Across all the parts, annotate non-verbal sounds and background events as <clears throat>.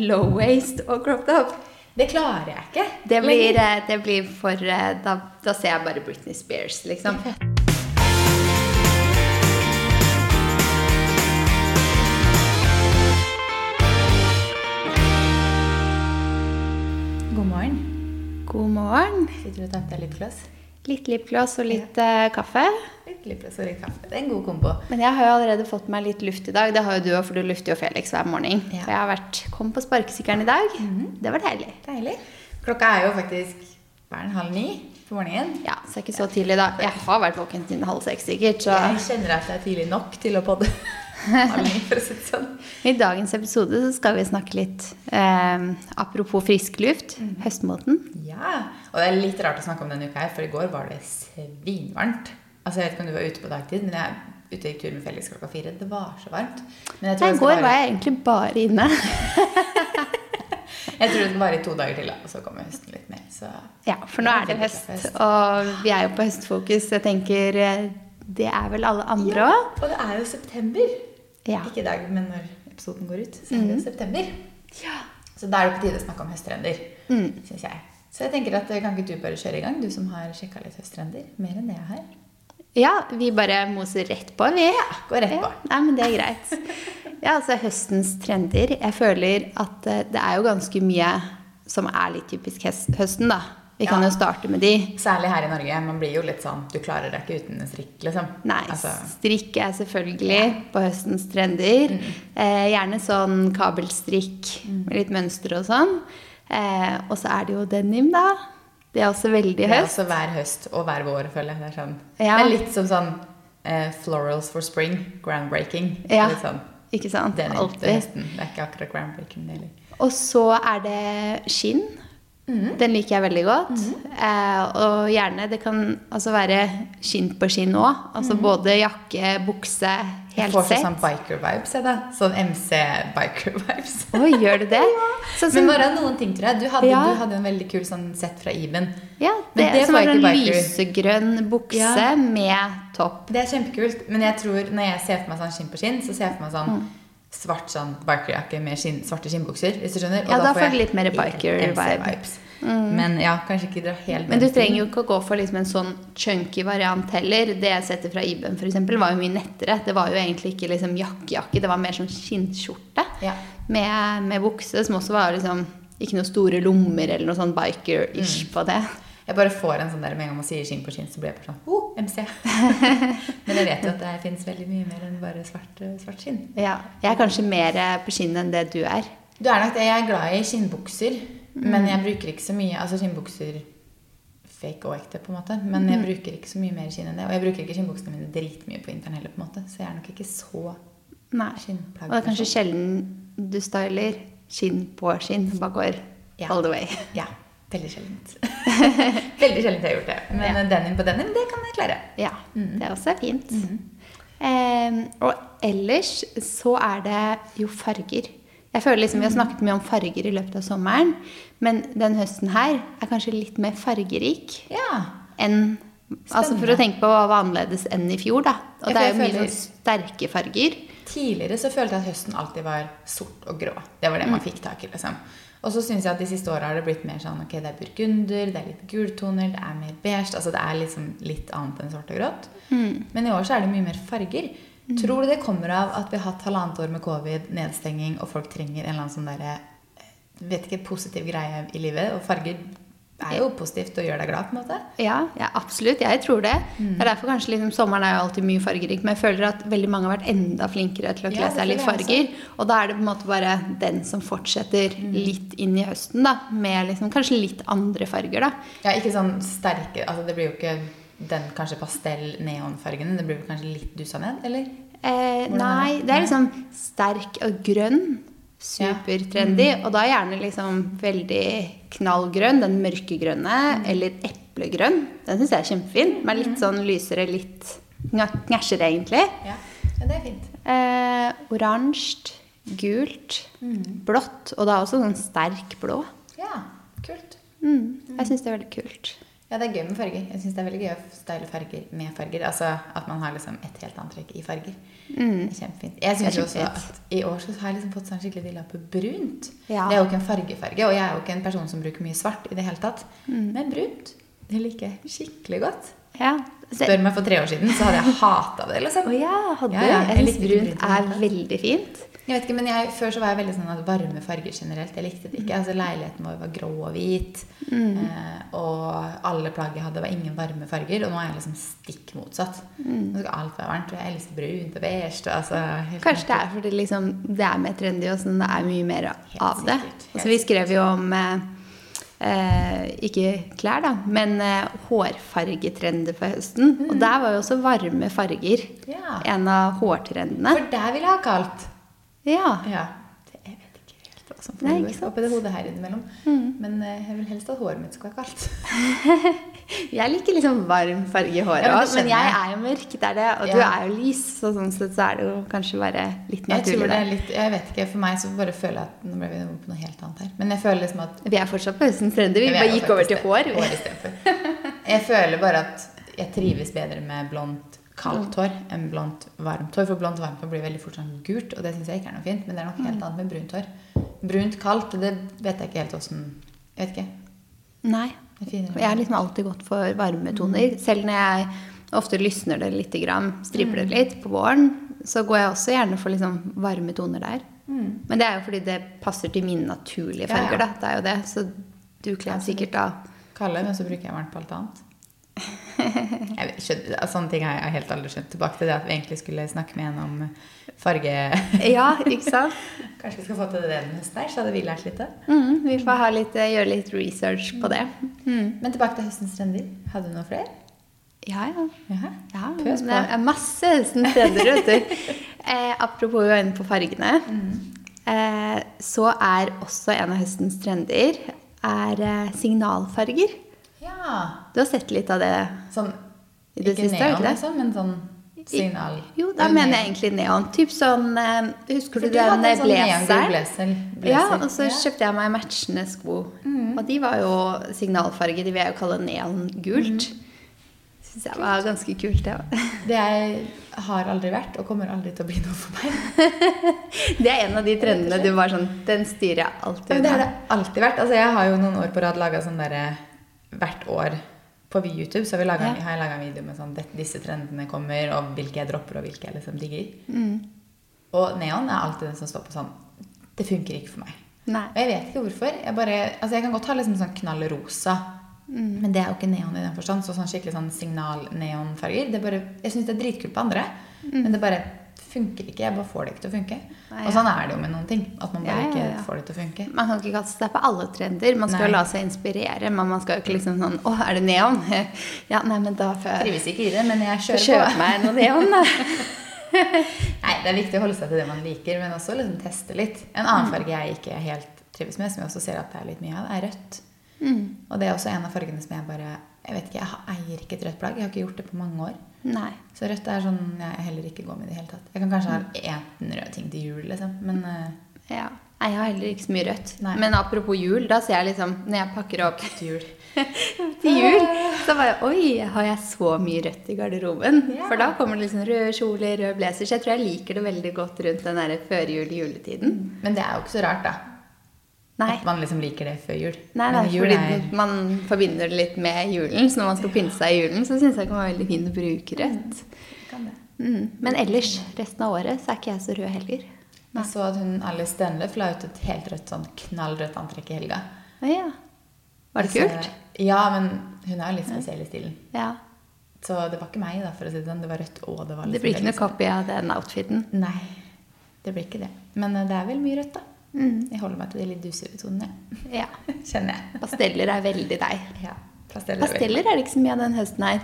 low waist og crop top. Det klarer jeg ikke. Det blir, eh, det blir for eh, da, da ser jeg bare Britney Spears, liksom. God morgen. God morgen. Sitter du og tar på deg lipgloss? Litt lipgloss og litt eh, kaffe. Litt lipgloss og litt kaffe. Det er en god kombo. Men jeg har jo allerede fått meg litt luft i dag. Det har jo du òg, for du lufter jo Felix hver morgen. Ja. For jeg har vært, kom på sparkesykkelen i dag. Det var deilig. Deilig. Klokka er jo faktisk hver en halv ni på morgenen. Ja, så det er ikke så tidlig da. Jeg har vært våken siden halv seks sikkert, så Jeg kjenner at det er tidlig nok til å podde. <laughs> sånn. I dagens episode så skal vi snakke litt eh, apropos frisk luft, høstmåten. Ja, og det er litt rart å snakke om denne uka her, for i går var det svinvarmt. Altså, jeg vet ikke om du var ute på dagtid, men jeg ute i tur med Felix klokka fire. Det var så varmt. Men jeg tror I går bare... var jeg egentlig bare inne. <laughs> Jeg tror det skal vare i to dager til, og så kommer høsten litt mer. Så Ja, for nå er det høst, og vi er jo på høstfokus. Jeg tenker eh, det er vel alle andre Ja, og det er jo september. Ja. Ikke i dag, men når episoden går ut, så er det mm. september. Så da er det på tide å snakke om høsttrender, Mm. synes jeg. Så jeg tenker at eh, kan ikke du bare kjøre i gang, du som har sjekka litt høsttrender? Mer enn det jeg har. Ja, vi bare moser rett på, vi. Gå rett på. Ja, nei, men det er greit. Ja, altså høstens trender. Jeg føler at eh, det er jo ganske mye som er litt typisk høsten, da. Vi kan Ja. jo starte med de. Særlig her i Norge. Man blir jo litt sånn Du klarer deg ikke uten strikk, liksom. Nei, Altså, strikk er selvfølgelig på høstens trender. Eh, gjerne sånn kabelstrikk med litt mønster og sånn. Eh, og så er det jo denim, da. Det er også veldig høst. det er også hver høst og hver vår, føler jeg. Det er, sånn. Ja. det er litt som sånn eh, florals for spring. Groundbreaking. Ja. Litt sånn Ikke sant? denim Alltid. Det er ikke akkurat groundbreaking, Eller. Og så er det skinn. Den liker jeg veldig godt. eh, og gjerne det kan altså være skinn på skinn òg. Altså både jakke, bukse, Jeg helt får så får sånn biker-vibes, jeg, da. Sånn MC-biker-vibes. <laughs> Oi, gjør du det? <laughs> Sånn Men bare noen ting, tror jeg. Du hadde, Ja. du hadde en veldig kul sånn sett fra Iben. ja, det, det som var en lysegrønn bukse Ja. med topp. Det er kjempekult. Men jeg tror, når jeg ser for meg sånn skinn på skinn, så ser jeg for meg sånn svart sånn bikerjakke med skinn, svarte skinnbukser. Hvis du skjønner. Ja, da får jeg litt mer biker-vibe. MC-vibes. Men ja, kanskje ikke dra helt Men du trenger jo ikke å gå for liksom en sånn chunky variant heller. Det jeg setter fra Iben eksempel, var jo mye nettere. Det var jo egentlig ikke liksom jakke-jakke, det var mer sånn skinnskjorte Ja. med, med bukse, som også var liksom ikke noen store lommer eller noe sånn biker-ish Mm. på det. Jeg bare får en sånn der med en gang man sier skinn på skinn, så blir jeg bare sånn oh, MC. <laughs> Men jeg vet jo at det fins veldig mye mer enn bare svart, eh, svart skinn. Ja, jeg er kanskje mer på skinn enn det du er. Du er nok det. Jeg er glad i skinnbukser, men jeg bruker ikke så mye Altså skinnbukser fake og ekte, på en måte. Men jeg bruker ikke så mye mer skinn enn det. Og jeg bruker ikke skinnbuksene mine dritmye på vinteren heller, på en måte. Så jeg er nok ikke så Nei. skinnplagg. Og det er kanskje sjelden du styler skinn på skinn. Bare går Ja. all the way. Ja. Veldig sjeldent. <laughs> veldig sjeldent jeg har gjort det. Men Ja. denim på denim, det kan jeg klare. Ja, det er også fint. Eh, og ellers så er det jo farger. Jeg føler liksom Vi har snakket mye om farger i løpet av sommeren, men den høsten her er kanskje litt mer fargerik Ja. enn Altså For å tenke på hva var annerledes enn i fjor, da. Og det er jo mye sånn sterke farger. Tidligere så følte jeg at høsten alltid var sort og grå. Det var det man fikk tak i. liksom. Og så syns jeg at de siste åra har det blitt mer sånn ok, det er burgunder, det er litt gultoner, det er mer beige. altså Det er liksom litt annet enn svart og grått. Men i år så er det mye mer farger. Tror du det kommer av at vi har hatt halvannet år med covid, nedstenging, og folk trenger en eller annen sånn derre vet ikke, positiv greie i livet? Og farger er jo positivt og gjør deg glad, på en måte. Ja, ja, absolutt. Jeg tror det. Mm. Det er derfor kanskje liksom, Sommeren er jo alltid mye fargerik, men jeg føler at veldig mange har vært enda flinkere til å kle Ja, seg litt farger. Og da er det på en måte bare den som fortsetter Mm. litt inn i høsten, da. Med liksom, kanskje litt andre farger, da. Ja, ikke sånn sterke altså Det blir jo ikke den kanskje pastell-neonfargen. Det blir kanskje litt dusa ned, eller? Eh, nei, det? det er liksom sterk og grønn. Supertrendy. Mm. Og da gjerne liksom veldig knallgrønn. Den mørkegrønne. Mm. Eller eplegrønn. Den syns jeg er kjempefin. Men litt sånn lysere, litt knæsjere, egentlig. Ja, ja det er fint. Eh, Oransje, gult, Mm. blått. Og da også sånn sterk blå. Ja, kult. Mm, jeg syns det er veldig kult. Ja, det er gøy med farger. Jeg syns det er veldig gøy å style farger med farger. Altså at man har liksom et helt antrekk i farger. Det er kjempefint. Jeg syns også at I år så har jeg liksom fått sånn skikkelig dilla på brunt. Ja. Det er jo ikke en fargefarge, og jeg er jo ikke en person som bruker mye svart i det hele tatt. Mm. Men brunt, det liker jeg skikkelig godt. Ja. Så- Spør meg for tre år siden, så hadde jeg hata det. liksom. Å ja, hadde Ja, ja, jeg jeg syns brunt er veldig fint. Jeg vet ikke, men jeg, Før så var jeg veldig sånn at varme farger generelt. Jeg likte det ikke. Altså Leiligheten vår var grå og hvit. Mm. Eh, og alle plagg jeg hadde, var ingen varme farger. Og nå er jeg liksom stikk motsatt. Mm. Nå skal alt være varmt. Og jeg elsker brunt og beige. Altså, Kanskje det er fordi liksom, det er mer trendy, og sånn, det er mye mer av det. Altså, vi skrev jo om eh, eh, ikke klær, da, men eh, hårfargetrender for høsten. Og der var jo også varme farger Ja. en av hårtrendene. For der vil jeg ha kaldt. Ja. Ja. Det, jeg vet ikke helt hva som foregår oppi det hodet her innimellom. Mm. Men eh, jeg vil helst at håret mitt skal være kaldt. <laughs> Jeg liker liksom varm farge i håret Ja, men det men jeg jeg. er jo mørk, det er det. Og du er jo lys, så sånn sett så er det jo kanskje bare litt Jeg tror naturlig. det er litt, jeg vet ikke, For meg så bare føler jeg at Nå ble vi på noe helt annet her. Men jeg føler liksom at Vi er fortsatt på høstens trender. Vi Ja, bare gikk over til hår. hår. Jeg føler bare at jeg trives bedre med blondt kaldt hår enn blondt varmt hår. For blondt varmt hår blir veldig fort sånn gult, og det syns jeg ikke er noe fint. Men det er noe helt annet med brunt hår. Brunt kaldt, det vet jeg ikke helt åssen Jeg vet ikke. Nei. Jeg har liksom alltid gått for varme toner. Selv når jeg ofte lysner det litt, striper det litt på våren, så går jeg også gjerne for liksom varme toner der. Men det er jo fordi det passer til mine naturlige Ja, ja. da. Det er jo det. Så du kler sikkert da Kalde, men så bruker jeg varmt på alt annet. <laughs> Vet, skjønner, altså, sånne ting har jeg helt aldri skjønt. Tilbake til det at vi egentlig skulle snakke med en om farge Ja, ikke sant? <laughs> Kanskje vi skal få til det denne høsten her, så hadde vi lært litt. Mm, vi får ha litt, gjøre litt research på det. Mm. Men tilbake til høstens trender. Hadde du noe flere? Ja, ja. Jaha. Ja, Pøs på. det er masse høstens trender, vet du. <laughs> Eh, apropos å gå inn på fargene, eh, så er også en av høstens trender er eh, signalfarger. Ja. Du har sett litt av det? Sånn I det ikke siste, neon, ikke det? liksom, men sånn signal. Jo, da mener jeg egentlig neon. Typ sånn eh, Husker du, du den en sånn blazeren? blazer. Ja, og så Ja. Mm. kjøpte jeg meg matchende sko. Og de var jo signalfarge. De vil jeg jo kalle neongult. Mm. Syns jeg var ganske kult, det òg. <laughs> Det jeg har aldri vært, og kommer aldri til å bli noe for meg. <laughs> Det er en av de trendene du var sånn Den styrer jeg alltid Men det har det alltid vært. Altså, jeg har jo noen år på rad laga sånn derre Hvert år på YouTube så har, vi laget, Ja. har jeg laga en video med sånn "Dette- Disse trendene kommer, og hvilke jeg dropper, og hvilke jeg liksom digger. Mm. Og neon er alltid den som står på sånn Det funker ikke for meg. Nei. Og jeg vet ikke hvorfor. Jeg, bare, altså jeg kan godt ha liksom sånn knall rosa, Mm. men det er jo ikke neon i den forstand. Så sånn skikkelig sånn signal-neonfarger. Er jeg syns det er dritkult på andre, men det bare funker ikke. Jeg bare får det ikke til å funke. Nei, ja. Og sånn er det jo med noen ting. At man bare Ja, ja, ikke får det til å funke. Man kan ikke kaste seg på alle trender. Man skal Nei. la seg inspirere. Men man skal jo ikke liksom sånn Å, er det neon? <laughs> Ja, nei, men da får jeg Trives ikke i det, men jeg kjører kjøpe på. meg noe neon. <laughs> Nei, Det er viktig å holde seg til det man liker, men også liksom teste litt. En Mm. annen farge jeg ikke helt trives med, som jeg også ser at det er litt mye av, er rødt. Mm. Og det er også en av fargene som jeg bare Jeg vet ikke, jeg eier ikke et rødt plagg. Jeg har ikke gjort det på mange år. Nei. Så rødt er sånn jeg heller ikke går med i det hele tatt. Jeg kan kanskje ha én rød ting til jul, liksom. Men uh... Ja. Nei, jeg har heller ikke så mye rødt. Nei. Men apropos jul, da ser jeg liksom Når jeg pakker opp til jul <laughs> til jul, så bare Oi, har jeg så mye rødt i garderoben? Ja. For da kommer det liksom røde kjoler, rød blazer. Så jeg tror jeg liker det veldig godt rundt den derre førjul-juletiden. Men det er jo ikke så rart, da. Nei. At man liksom liker det før jul. Nei, det er jul fordi er man forbinder det litt med julen. Så når man skal pynte seg i julen, så syns jeg det kan være veldig fint å bruke rødt. kan. Mm. Men ellers, resten av året, så er ikke jeg så rød heller. Jeg så at hun Alice Stenløf la ut et helt rødt, sånn knallrødt antrekk i helga. Ja. Var det Så- kult? Ja, men hun er jo litt spesiell i stilen. Ja. Så det var ikke meg, da, for å si det sånn. Det var rødt, og det var Det liksom blir ikke noe copy av den outfiten. Nei, det blir ikke det. Men eh, det er vel mye rødt, da. Mm. Jeg holder meg til de litt dusere tonene, Ja. <laughs> kjenner jeg. Pasteller er veldig deg. Ja, pasteller. er Pasteller er det ikke så mye av den høsten her.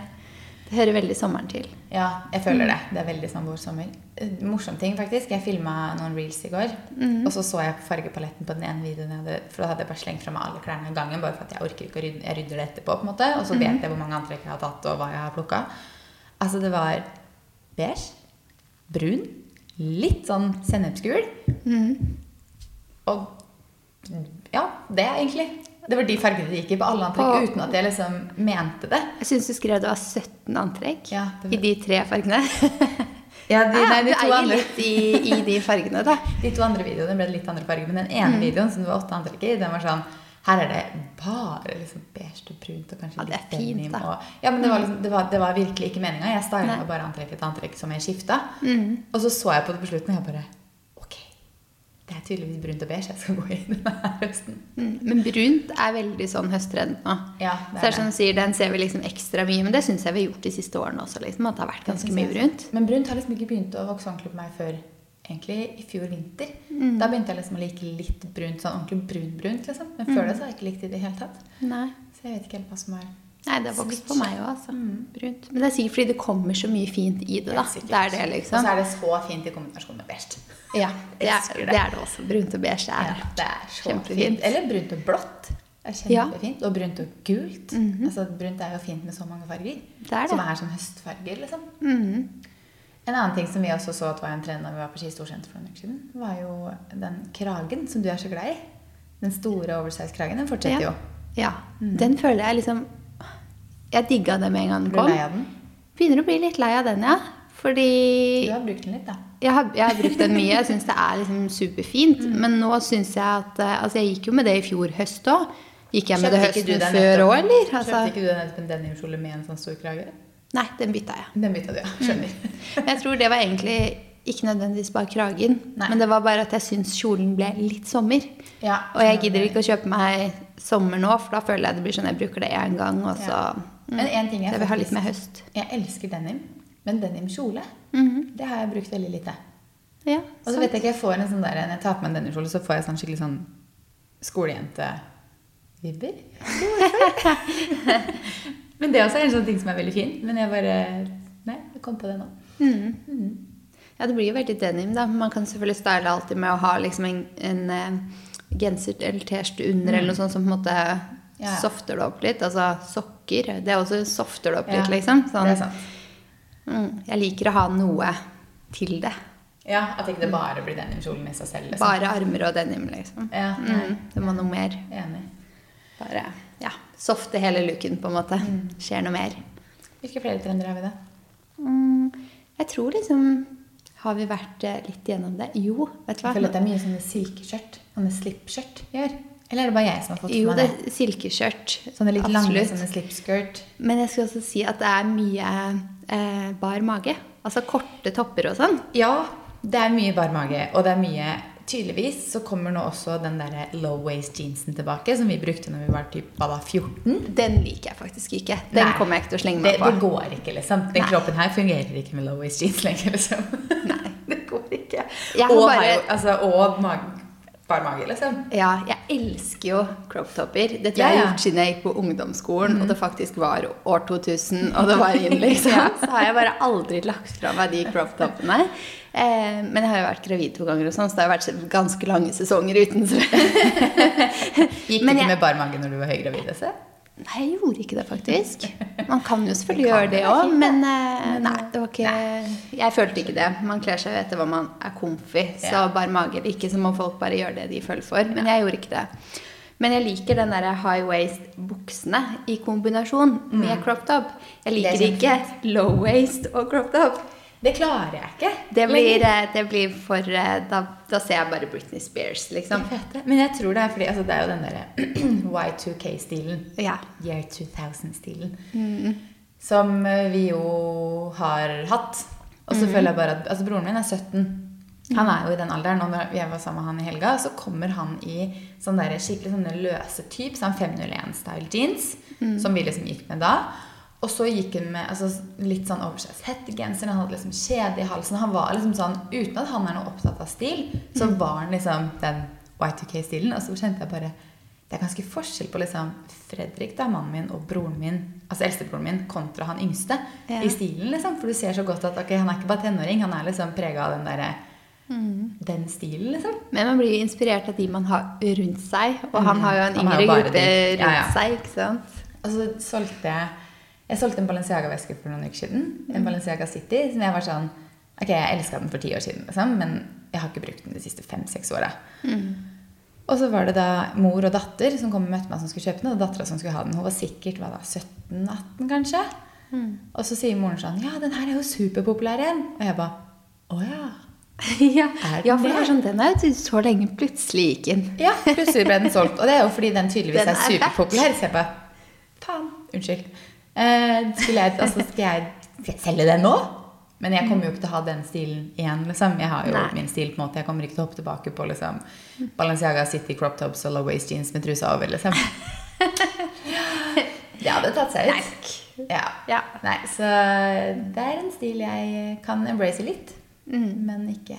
Det hører veldig sommeren til. Ja, jeg føler det. Det er veldig sånn vår-sommer. Eh, Morsom ting, faktisk. Jeg filma noen reels i går. Og så så jeg på fargepaletten på den ene videoen. Jeg hadde, for da hadde jeg bare slengt fra meg alle klærne en gangen. Bare for at jeg orker ikke å rydde, jeg rydder det etterpå. på en måte Og så vet jeg hvor mange antrekk jeg har tatt, og hva jeg har plukka. Altså, det var beige, brun, litt sånn sennepsgul. Og ja, det egentlig. Det var de fargene det gikk i på alle antrekk, På- uten at jeg liksom mente det. Jeg syns du skrev det var 17 antrekk Ja, var- i de tre fargene. <laughs> Ja, de, nei, de, to andre, litt i, i de fargene, da. <laughs> de to andre videoene ble litt andre farger, men den ene videoen som det var åtte antrekk i, den var sånn her er det bare liksom beige og brunt og kanskje Ja, litt denim. Og, ja, men det var, liksom, det, var, det var virkelig ikke meninga. Jeg styla bare antrekk etter antrekk som jeg skifta. Mm. Og så så jeg på det på slutten, og jeg bare tydeligvis brunt og beige jeg skal gå i denne høsten. Mm. Men brunt er veldig sånn høsttrend nå. Ja, det Så det er som du sier, Den ser vi liksom ekstra mye, men det syns jeg vi har gjort de siste årene også. liksom, At det har vært ganske mye brunt. Men brunt har liksom ikke begynt å vokse ordentlig på meg før egentlig i fjor vinter. Mm. Da begynte jeg liksom å like litt brunt, sånn ordentlig brun-brunt, liksom. Men før det så har jeg ikke likt det i det hele tatt. Nei. Så jeg vet ikke helt hva som er Nei, det har vokst på meg òg, altså. Brunt. Men det er sikkert fordi det kommer så mye fint i det, da. Det er det, Og liksom. så er det så fint i kombinasjon med beige. Ja, det er, det. det er det også. Brunt og beige Ja, er det er så Kjempefint. fint. Eller brunt og blått. Det er Ja. Og brunt og gult. altså, brunt er jo fint med så mange farger. Det er det. Som er sånn høstfarger, liksom. Mhm. En annen ting som vi også så at var en trend da vi var på Ski Storsenter for noen uker siden, var jo den kragen som du er så glad i. Den store oversize-kragen. Den fortsetter Ja. jo. Ja. Den føler jeg liksom Jeg digga det med en gang den Ble du lei av den? Begynner å bli litt lei av den, ja. Fordi Du har brukt den litt, da. Jeg har, jeg har brukt den mye. Jeg syns det er liksom superfint. Mm. Men nå syns jeg at eh, Altså, jeg gikk jo med det i fjor høst òg. Gikk jeg med det Kjøpte det høsten den før òg, eller? Altså, Kjøpte ikke du den nettopp en denimkjole med en sånn stor krage? nei, den bytta jeg. Den bytta du, ja. Skjønner. <laughs> Mm. jeg tror det var egentlig ikke nødvendigvis bare kragen. Nei. Men det var bare at jeg syns kjolen ble litt sommer. Ja, Og jeg gidder ikke å kjøpe meg sommer nå, for da føler jeg det blir sånn jeg bruker det én gang, og så Ja. mm. Men en ting jeg Så jeg vil ha litt mer høst. Jeg elsker denim, men denimkjole, -hmm. det har jeg brukt veldig lite. Ja, Og så vet jeg ikke, jeg får en sånn der, Når jeg tar på meg en denimkjole, så får jeg sånn skikkelig sånn skolejente-vibber. <laughs> men det også er en sånn ting som er veldig fin. Men jeg bare Nei, jeg kom på det nå. Mhm. Ja, det blir jo veldig denim, da. Man kan selvfølgelig style alltid med å ha liksom en, en en genser eller T-skjorte under eller noe sånt som på en måte Mm. Ja. softer det opp litt. Altså sokker. Det er også softer det opp litt, liksom. Sånn, Det er sant. Mm, jeg liker å ha noe til det. Ja, At ikke det bare blir denimkjolen i seg selv. Liksom. Bare armer og denim, liksom. Ja. Mm, det må noe mer. Enig. Bare ja, softe hele looken, på en måte. Mm. Skjer noe mer. Hvilke flere trender har vi da? Mm, jeg tror liksom Har vi vært eh, litt gjennom det? Jo, vet du hva? Jeg føler at det er mye sånne silkeskjørt. Sånne slippskjørt gjør. Eller er det bare jeg som har fått Jo, med det Jo, det? er silkeskjørt. Sånne litt lange Absolutt. sånne slipskirt. Men jeg skulle også si at det er mye eh, bar mage. Altså korte topper og sånn. Ja, det er mye bar mage, og det er mye Tydeligvis så kommer nå også den der low waist jeansen tilbake, som vi brukte når vi var typ, da, 14. Den liker jeg faktisk ikke. Den Nei. kommer jeg ikke til å slenge Det, meg på. det går ikke, liksom. Den Nei. kroppen her fungerer ikke med low waist jeans lenger, liksom. Nei. <laughs> det går ikke. Jeg har og, bare- altså, og bar mage, liksom. Ja, jeg elsker jo crop topper. Dette Ja, har jeg ja. gjort siden jeg gikk på ungdomsskolen, og det faktisk var år 2000, og det var inn, <laughs> liksom. Så har jeg bare aldri lagt fra meg de crop toppene. Eh, men jeg har jo vært gravid to ganger, og sånn, så det har vært ganske lange sesonger uten. <laughs> Gikk du ikke med bar mage når du var høygravid? Nei, jeg gjorde ikke det, faktisk. Man kan jo selvfølgelig kan gjøre det òg, men det. eh, nei, det var ikke Jeg følte ikke det. Man kler seg jo etter hva man er comfy, så Ja. bar mage eller ikke, så må folk bare gjøre det de føler for. Men jeg gjorde ikke det. Men jeg liker den der high waist-buksene i kombinasjon med crop top. Jeg liker Mm. Er ikke low waist og crop top. Det klarer jeg ikke. Det blir, eh, det blir for eh, da, da ser jeg bare Britney Spears, liksom. Jeg. Men jeg tror det er fordi altså, det er jo den derre <clears throat> Y2K-stilen. Ja. Year 2000-stilen. Mm. Som eh, vi jo har hatt. Og Mm. så føler jeg bare at altså Broren min er 17. Han er jo i den alderen. Og når jeg var sammen med han i helga, så kommer han i sånne der, skikkelig sånne løse typ, sånn 501-style jeans. Mm. Som vi liksom gikk med da. Og så gikk han med altså, litt sånn oversize hettegenser. Han hadde liksom kjede i halsen. Han var liksom sånn, Uten at han er noe opptatt av stil, så Mm. var han liksom den Y2K-stilen. Og så kjente jeg bare Det er ganske forskjell på liksom Fredrik, da, mannen min, og broren min, altså eldstebroren min, kontra han yngste Ja. i stilen. liksom. For du ser så godt at ok, han er ikke bare tenåring, han er liksom prega av den derre Den stilen, liksom. Men man blir jo inspirert av de man har rundt seg. Og han har jo en Han yngre gruppe rundt Ja, ja. seg, ikke sant? Og så solgte jeg Jeg solgte en Balenciaga-veske for noen uker siden. En Balenciaga City. Som jeg var sånn Ok, jeg elska den for ti år siden, liksom, men jeg har ikke brukt den de siste fem-seks åra. Og så var det da mor og datter som kom og møtte meg som skulle kjøpe den. Og dattera som skulle ha den. Hun var sikkert da, 17-18, kanskje. Og så sier moren sånn Ja, den her er jo superpopulær igjen. Og jeg bare Å ja. <laughs> ja. Er den ja, for det det? er sånn, den er ute så lenge plutselig gikk den. Ja, plutselig ble den solgt. Og det er jo fordi den tydeligvis <laughs> Den er er superpopulær. Så jeg bare Faen. Unnskyld. Eh, skulle jeg, altså, skal, <laughs> jeg, skal jeg selge den nå? Men jeg kommer jo ikke til å ha den stilen igjen. liksom. Jeg har jo Nei. min stil på en måte. Jeg kommer ikke til å hoppe tilbake på liksom Balenciaga City crop tops og low waist jeans med trusa over, liksom. <laughs> Det hadde tatt seg ut. Ja. Ja. Nei, så det er en stil jeg kan embrace litt. Men ikke,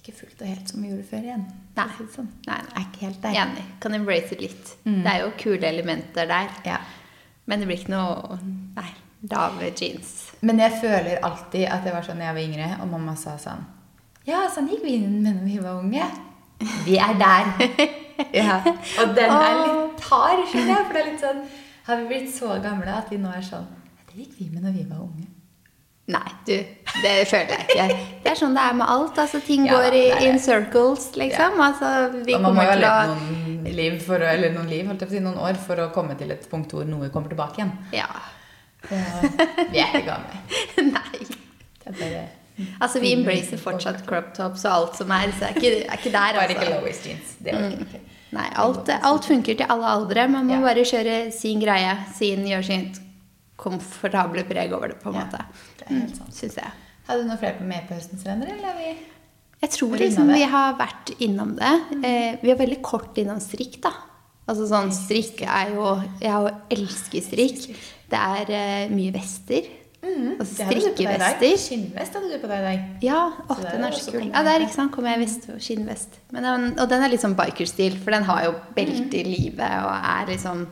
ikke fullt og helt som vi gjorde før igjen. Nei. Sånn. Nei, nei. er ikke helt der. Enig. Kan embrace litt. Det er jo kule elementer der. Ja. Men det blir ikke noe Nei, lave jeans. Men jeg føler alltid at det var sånn da jeg var yngre, og mamma sa sånn Ja, sånn gikk vi inn med når vi var unge. Vi er der. <laughs> ja. Og den er litt hard, skjønner jeg. For det er litt sånn Har vi blitt så gamle at vi nå er sånn Det gikk vi med når vi var unge. Nei, du, det føler jeg ikke. Det er sånn det er med alt. Altså, ting Ja, går i in circles, liksom. Altså, vi og man må jo ha levd noen liv, for eller noen liv, holdt jeg på å si, noen år for å komme til et punkt hvor noe kommer tilbake igjen. Ja. Så vi er ikke gamle. <laughs> Nei. Det er bare, Altså, vi embracer fortsatt crop tops og alt som er, så er ikke, er ikke der, bare ikke altså. low waist jeans. Det orker jeg ikke. Nei, alt, alt funker til alle aldre. Man må Ja. bare kjøre sin greie, sin, gjør sitt komfortable preg over det, på en Ja, måte. det er helt sant. Syns jeg. Hadde du noe flere på med på høstens trender, eller er vi Jeg tror liksom vi har vært innom det. Eh, vi er veldig kort innom strikk, da. Altså sånn strikk er jo Jeg har elsker strikk. Det er eh, mye vester. Altså i dag. strikkevester. Skinnvest hadde du på deg i dag. Ja, å, den er så kul. Ja, det er ikke sant. kom jeg i vest og skinnvest. Men den, og den er litt sånn bikerstil, for den har jo belte i livet og er liksom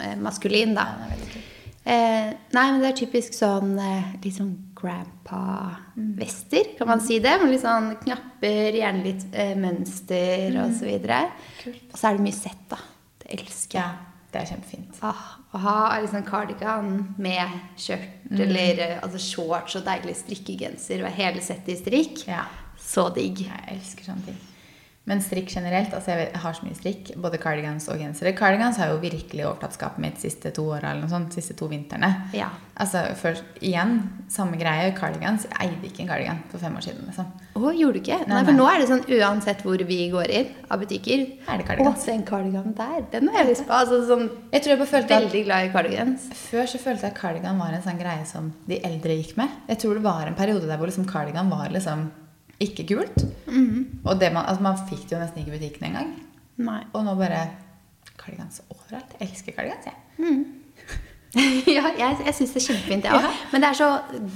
eh, maskulin, da. Ja, den er veldig kul. Eh, nei, men det er typisk sånn eh, litt sånn grandpa-vester, kan man si det. Med litt sånn knapper, gjerne litt eh, mønster og så videre. Og så er det mye sett, da. Det elsker Ja, jeg. det er kjempefint. Ah, å ha liksom cardigan med skjørt eller eh, altså shorts og deilig strikkegenser og hele settet i strikk. Ja, Så digg. jeg elsker sånne ting. Men strikk generelt, altså jeg har så mye strikk, både cardigans og gensere. Cardigans har jo virkelig overtatt skapet mitt siste to åra, eller noe sånt, siste to vintrene. Ja. Altså, først, igjen, samme greie, cardigans. Jeg eide ikke en cardigan for fem år siden, liksom. Å, gjorde du ikke? Nei, Nei, for nå er det sånn uansett hvor vi går inn av butikker. Er det Å, se den cardiganen der. Den har jeg lyst på. Altså sånn Jeg tror jeg bare følte veldig glad i cardigans. Før så følte jeg at cardigan var en sånn greie som de eldre gikk med. Jeg tror det var en periode der hvor liksom cardigan var liksom ikke kult. Og det man, altså man fikk det jo nesten ikke i butikken engang. Nei. Og nå bare Kardigans overalt. Jeg elsker kardigans, jeg. <laughs> ja, jeg, jeg syns det er kjempefint, jeg òg. Ja. Men det er så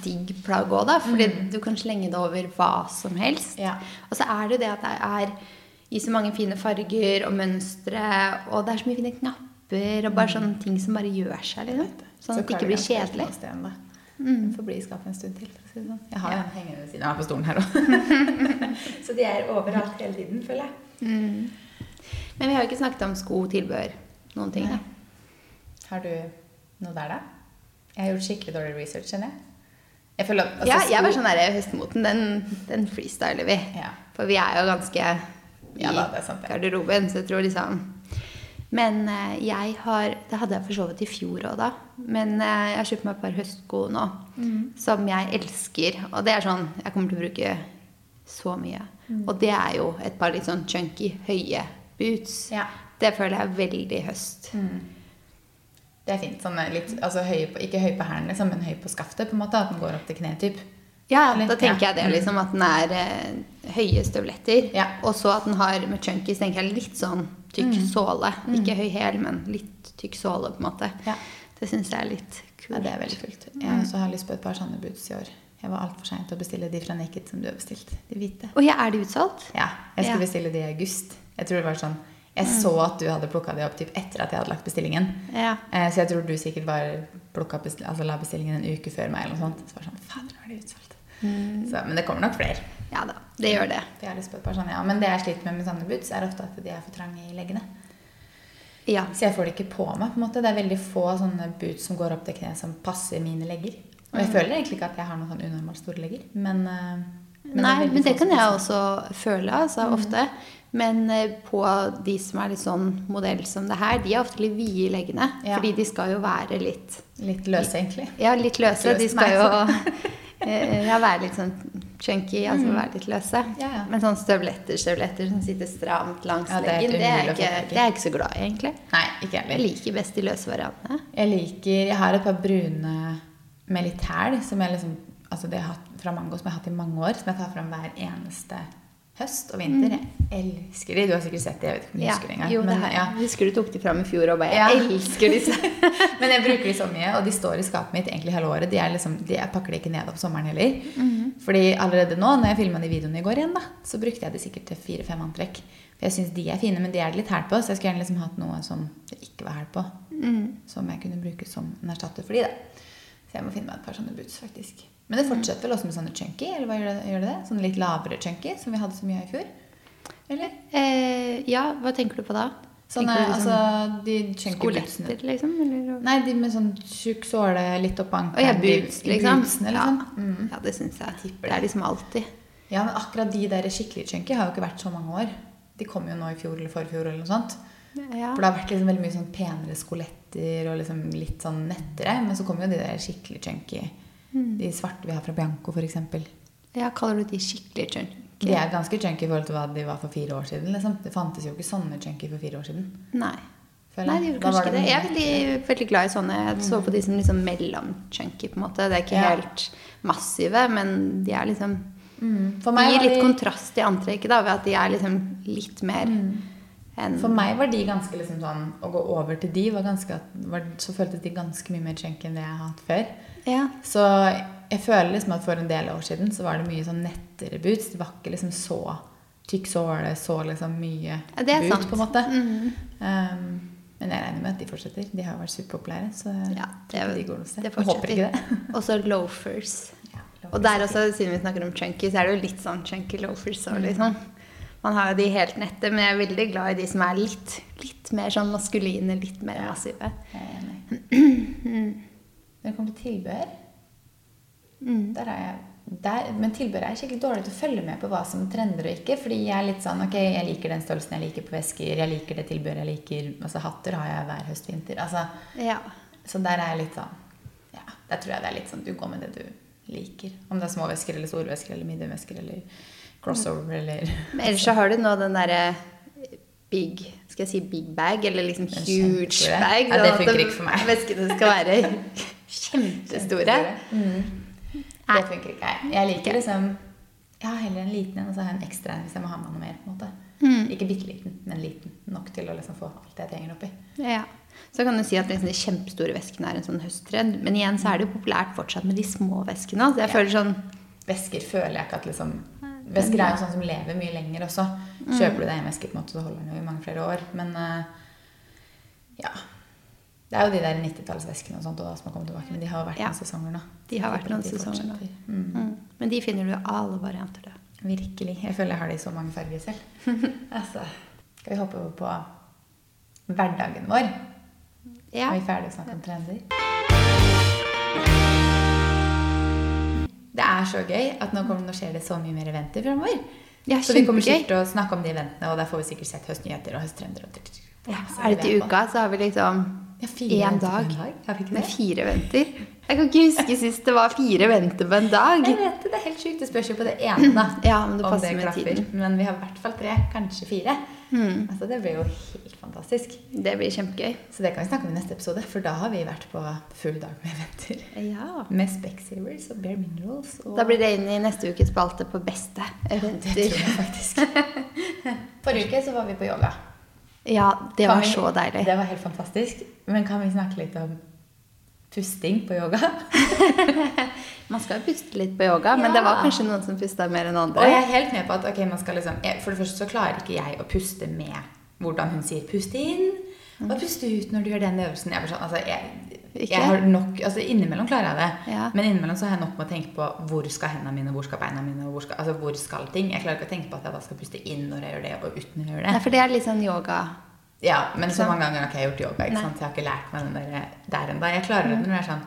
digg plagg òg, da. Fordi du kan slenge det over hva som helst. Ja. Og så er det jo det at det er i så mange fine farger og mønstre, og det er så mye fine knapper og bare sånne ting som bare gjør seg, liksom. Sånn at det ikke blir kjedelig. Mm. får bli i skapet en stund til. Sånn. Jeg har en hengende ved siden av på stolen her òg. <laughs> så de er overalt hele tiden, føler jeg. Men vi har jo ikke snakket om sko, tilbehør, noen ting. Nei. Har du noe der, da? Jeg har gjort skikkelig dårlig research, kjenner jeg. Jeg føler at altså, Ja, jeg var sånn der høstmoten, den, den freestyler vi. Ja. For vi er jo ganske i Ja da, det er sant det. garderoben, så jeg tror liksom Men eh, jeg har Det hadde jeg for så vidt i fjor òg, da. Men eh, jeg har kjøpt meg et par høstsko nå Mm. som jeg elsker. Og det er sånn jeg kommer til å bruke så mye. Mm. Og det er jo et par litt sånn chunky, høye boots. Ja. Det føler jeg er veldig høst. Det er fint. Sånn litt, altså høy på, ikke høy på hælen, liksom, men høy på skaftet. på en måte, At den går opp til kne. Typ. Ja, Eller- da tenker ja. jeg det, liksom. At den er eh, høye støvletter. Ja. Og så at den har med chunky, tenker jeg litt sånn tykk Mm. såle. Ikke høy hæl, men litt tykk såle, på en måte. Ja. Det syns jeg er litt Ja, kult. det er veldig kult. Jeg også har lyst på et par sånne boots i år. Jeg var altfor sein til å bestille de fra Naked som du har bestilt. De hvite. Å ja, er de utsolgt? Ja, jeg skulle Ja. bestille de i august. Jeg tror det var sånn Jeg så at du hadde plukka de opp typ etter at jeg hadde lagt bestillingen. Ja. Eh, Så jeg tror du sikkert plukket altså la bestillingen en uke før meg. eller noe sånt. Så var det sånn, fader, nå er de utsolgt. Så, men det kommer nok flere. Ja da, det gjør det. For jeg har lyst på et par sånne, ja. Men det jeg sliter med med sånne boots, er ofte at de er for trange i leggene. Ja. Så jeg får det ikke på meg. på en måte. Det er veldig få sånne boots som går opp til kneet, som passer mine legger. Og jeg føler egentlig ikke at jeg har noen sånn unormalt store legger, men, eh, men Nei, det men det kan jeg også føle, altså, ofte. Men eh, på de som er litt sånn modell som det her, de er ofte litt vide i leggene. Ja. Fordi de skal jo være litt Litt løse, egentlig. Ja, litt løse. Løst De skal meg, jo <laughs> eh, ja, være litt sånn chunky, altså være litt løse. Mm. Ja, ja. Men sånn støvletter, støvletter som sitter stramt langs Ja, det leggen, det er, ikke, det er jeg ikke så glad i, egentlig. Nei, ikke Jeg liker best de løse variantene. Jeg liker Jeg har et par brune med litt hæl som jeg liksom Altså det jeg har hatt fra Mango som jeg har hatt i mange år, som jeg tar fram hver eneste høst og vinter. Jeg elsker de. Du har sikkert sett de, jeg vet ikke om du Mm. Ja, husker det engang. jo, det men, ja. Husker du tok de fram i fjor og bare Ja. Jeg elsker disse. <laughs> Men jeg bruker de så mye, og de står i skapet mitt egentlig hele året. De er liksom, de, jeg pakker de ikke ned opp sommeren heller. Mhm. Fordi allerede nå, når jeg filma de videoene i går igjen, da, så brukte jeg de sikkert til fire-fem antrekk. For jeg syns de er fine, men de er det litt hæl på, så jeg skulle gjerne liksom hatt noe som det ikke var hæl på. Mm. Som jeg kunne bruke som en erstatter for de, da. Så jeg må finne meg et par sånne boots, faktisk. Men det fortsetter vel også med sånne chunky, eller hva gjør det? Gjør det? Sånne litt lavere chunky, som vi hadde så mye av i fjor? Eller? Eh, ja, hva tenker du på da? Sånne, du altså, liksom de chunky bootsene. liksom? Eller? Nei, de med sånn tjukk såle litt opp ankelen. ja, boots, liksom. Bootsene, Ja, liksom. Mm. ja det syns jeg. tipper Det er liksom alltid. Ja, men akkurat de der skikkelig chunky har jo ikke vært så mange år. De kom jo nå i fjor eller forfjor eller noe sånt. Ja. For det har vært liksom veldig mye sånn penere skoletter og liksom litt sånn nettere. Men så kom jo de der skikkelig chunky. Mm. De svarte vi har fra Bianco, f.eks. ja, kaller du de skikkelig chunky? De er ganske chunky i forhold til hva de var for fire år siden. Liksom. Det fantes jo ikke sånne chunky for fire år siden. Nei. Nei, de gjorde kanskje det ikke det. Jeg er veldig, veldig glad i sånne. Jeg så på de som liksom mellom-chunky, på en måte. Det er ikke Ja. helt massive, men de er liksom Mm. De gir litt de- kontrast i antrekket, da, ved at de er liksom litt mer enn For meg var de ganske liksom sånn Å gå over til de var ganske var, Så føltes de ganske mye mer chunky enn det jeg har hatt før. Ja. Så jeg føler liksom at for en del år siden så var det mye sånn nettere boots. Det var ikke liksom så tykk såle, så liksom mye Ja, det er boot, sant. på en måte. Mhm. Um, men jeg regner med at de fortsetter. De har vært superpopulære. Så Ja, det, de går noe sted. det Jeg håper ikke det. Og så loafers. <laughs> Ja, Og der også, siden vi snakker om chunky, så er det jo litt sånn chunky loafers òg, liksom. Man har jo de helt nette, men jeg er veldig glad i de som er litt, litt mer sånn maskuline, litt mer massive. <clears throat> Når det kommer til tilbehør, Mm. der er jeg der, men tilbør er skikkelig dårlig til å følge med på hva som trender og ikke. Fordi jeg er litt sånn Ok, jeg liker den størrelsen jeg liker på vesker. Jeg liker det tilbehøret jeg liker. Altså hatter har jeg hver høst-vinter. Altså, Ja. så der er jeg litt sånn Ja, der tror jeg det er litt sånn du går med det du liker. Om det er små vesker eller store vesker eller mediumvesker eller crossover eller Men ellers så har du nå den derre big Skal jeg si big bag, eller liksom huge bag? Ja, <laughs> det funker ikke for meg. Veskene skal være kjempestore. Mm. Det funker ikke. Jeg liker liksom Jeg har heller en liten en, og så har jeg en ekstra en hvis jeg må ha med noe mer. på en måte. Mm. Ikke bitte liten, men liten. Nok til å liksom få alt det jeg trenger oppi. Ja. Så kan du si at liksom de kjempestore veskene er en sånn høsttrend. Men igjen så er det jo populært fortsatt med de små veskene. Så jeg Ja. føler sånn Vesker føler jeg ikke at liksom Vesker er jo sånn som lever mye lenger også. Mm. Kjøper du deg en veske, på en måte, så holder den jo i mange flere år. Men eh, ja. Det er jo de der 90-tallsveskene og sånt og da, som har kommet tilbake. Men de har jo vært Ja. noen sesonger nå. De har vært noen sesonger nå. Mm. mm. Men de finner du alle varianter, da. Virkelig. Jeg føler jeg har det i så mange farger selv. <laughs> altså, skal vi hoppe over på hverdagen vår? Ja. Er vi ferdige å snakke om trender? Det er så gøy at nå, kommer, nå skjer det så mye mer eventer fremover. Ja, så vi kommer sikkert til å snakke om de eventene, og der får vi sikkert sett høstnyheter og høsttrender. Og Ja, er det til uka, så har vi liksom én ja, dag en dag. Med fire venter. Jeg kan ikke huske sist det var fire venter på en dag. Jeg vet det, det er helt sjukt. Det spørs jo på det ene, da. <clears throat> Ja, om det passer det med tiden. Men vi har i hvert fall tre, kanskje fire. Mm. Altså, det blir jo helt fantastisk. Det blir kjempegøy. Så det kan vi snakke om i neste episode, for da har vi vært på full dag med venter. Ja. Med Specsavers og Bare Minerals. Og Da blir det inn i neste ukes spalte på beste Det tror jeg faktisk. <laughs> Forrige uke så var vi på yoga. Ja, det var vi- så deilig. Det var helt fantastisk. Men kan vi snakke litt om pusting på yoga? <laughs> Man skal jo puste litt på yoga, men det var kanskje noen som pusta mer enn andre. Og jeg er helt med på at okay, liksom For det første så klarer ikke jeg å puste med hvordan hun sier 'puste inn' og 'puste ut' når du gjør den øvelsen. Jeg, sånn, altså, jeg, jeg har nok, altså Innimellom klarer jeg det. Ja. Men innimellom så har jeg nok med å tenke på hvor skal hendene mine, hvor skal beina mine, hvor skal, altså hvor skal ting. Jeg klarer ikke å tenke på at jeg da skal puste inn når jeg gjør det, og ut når jeg gjør det. Nei, for det er litt sånn yoga. Ja, men så mange ganger har ikke jeg gjort yoga. ikke sant? Så jeg har ikke lært meg den der, der ennå. Jeg klarer det når det er sånn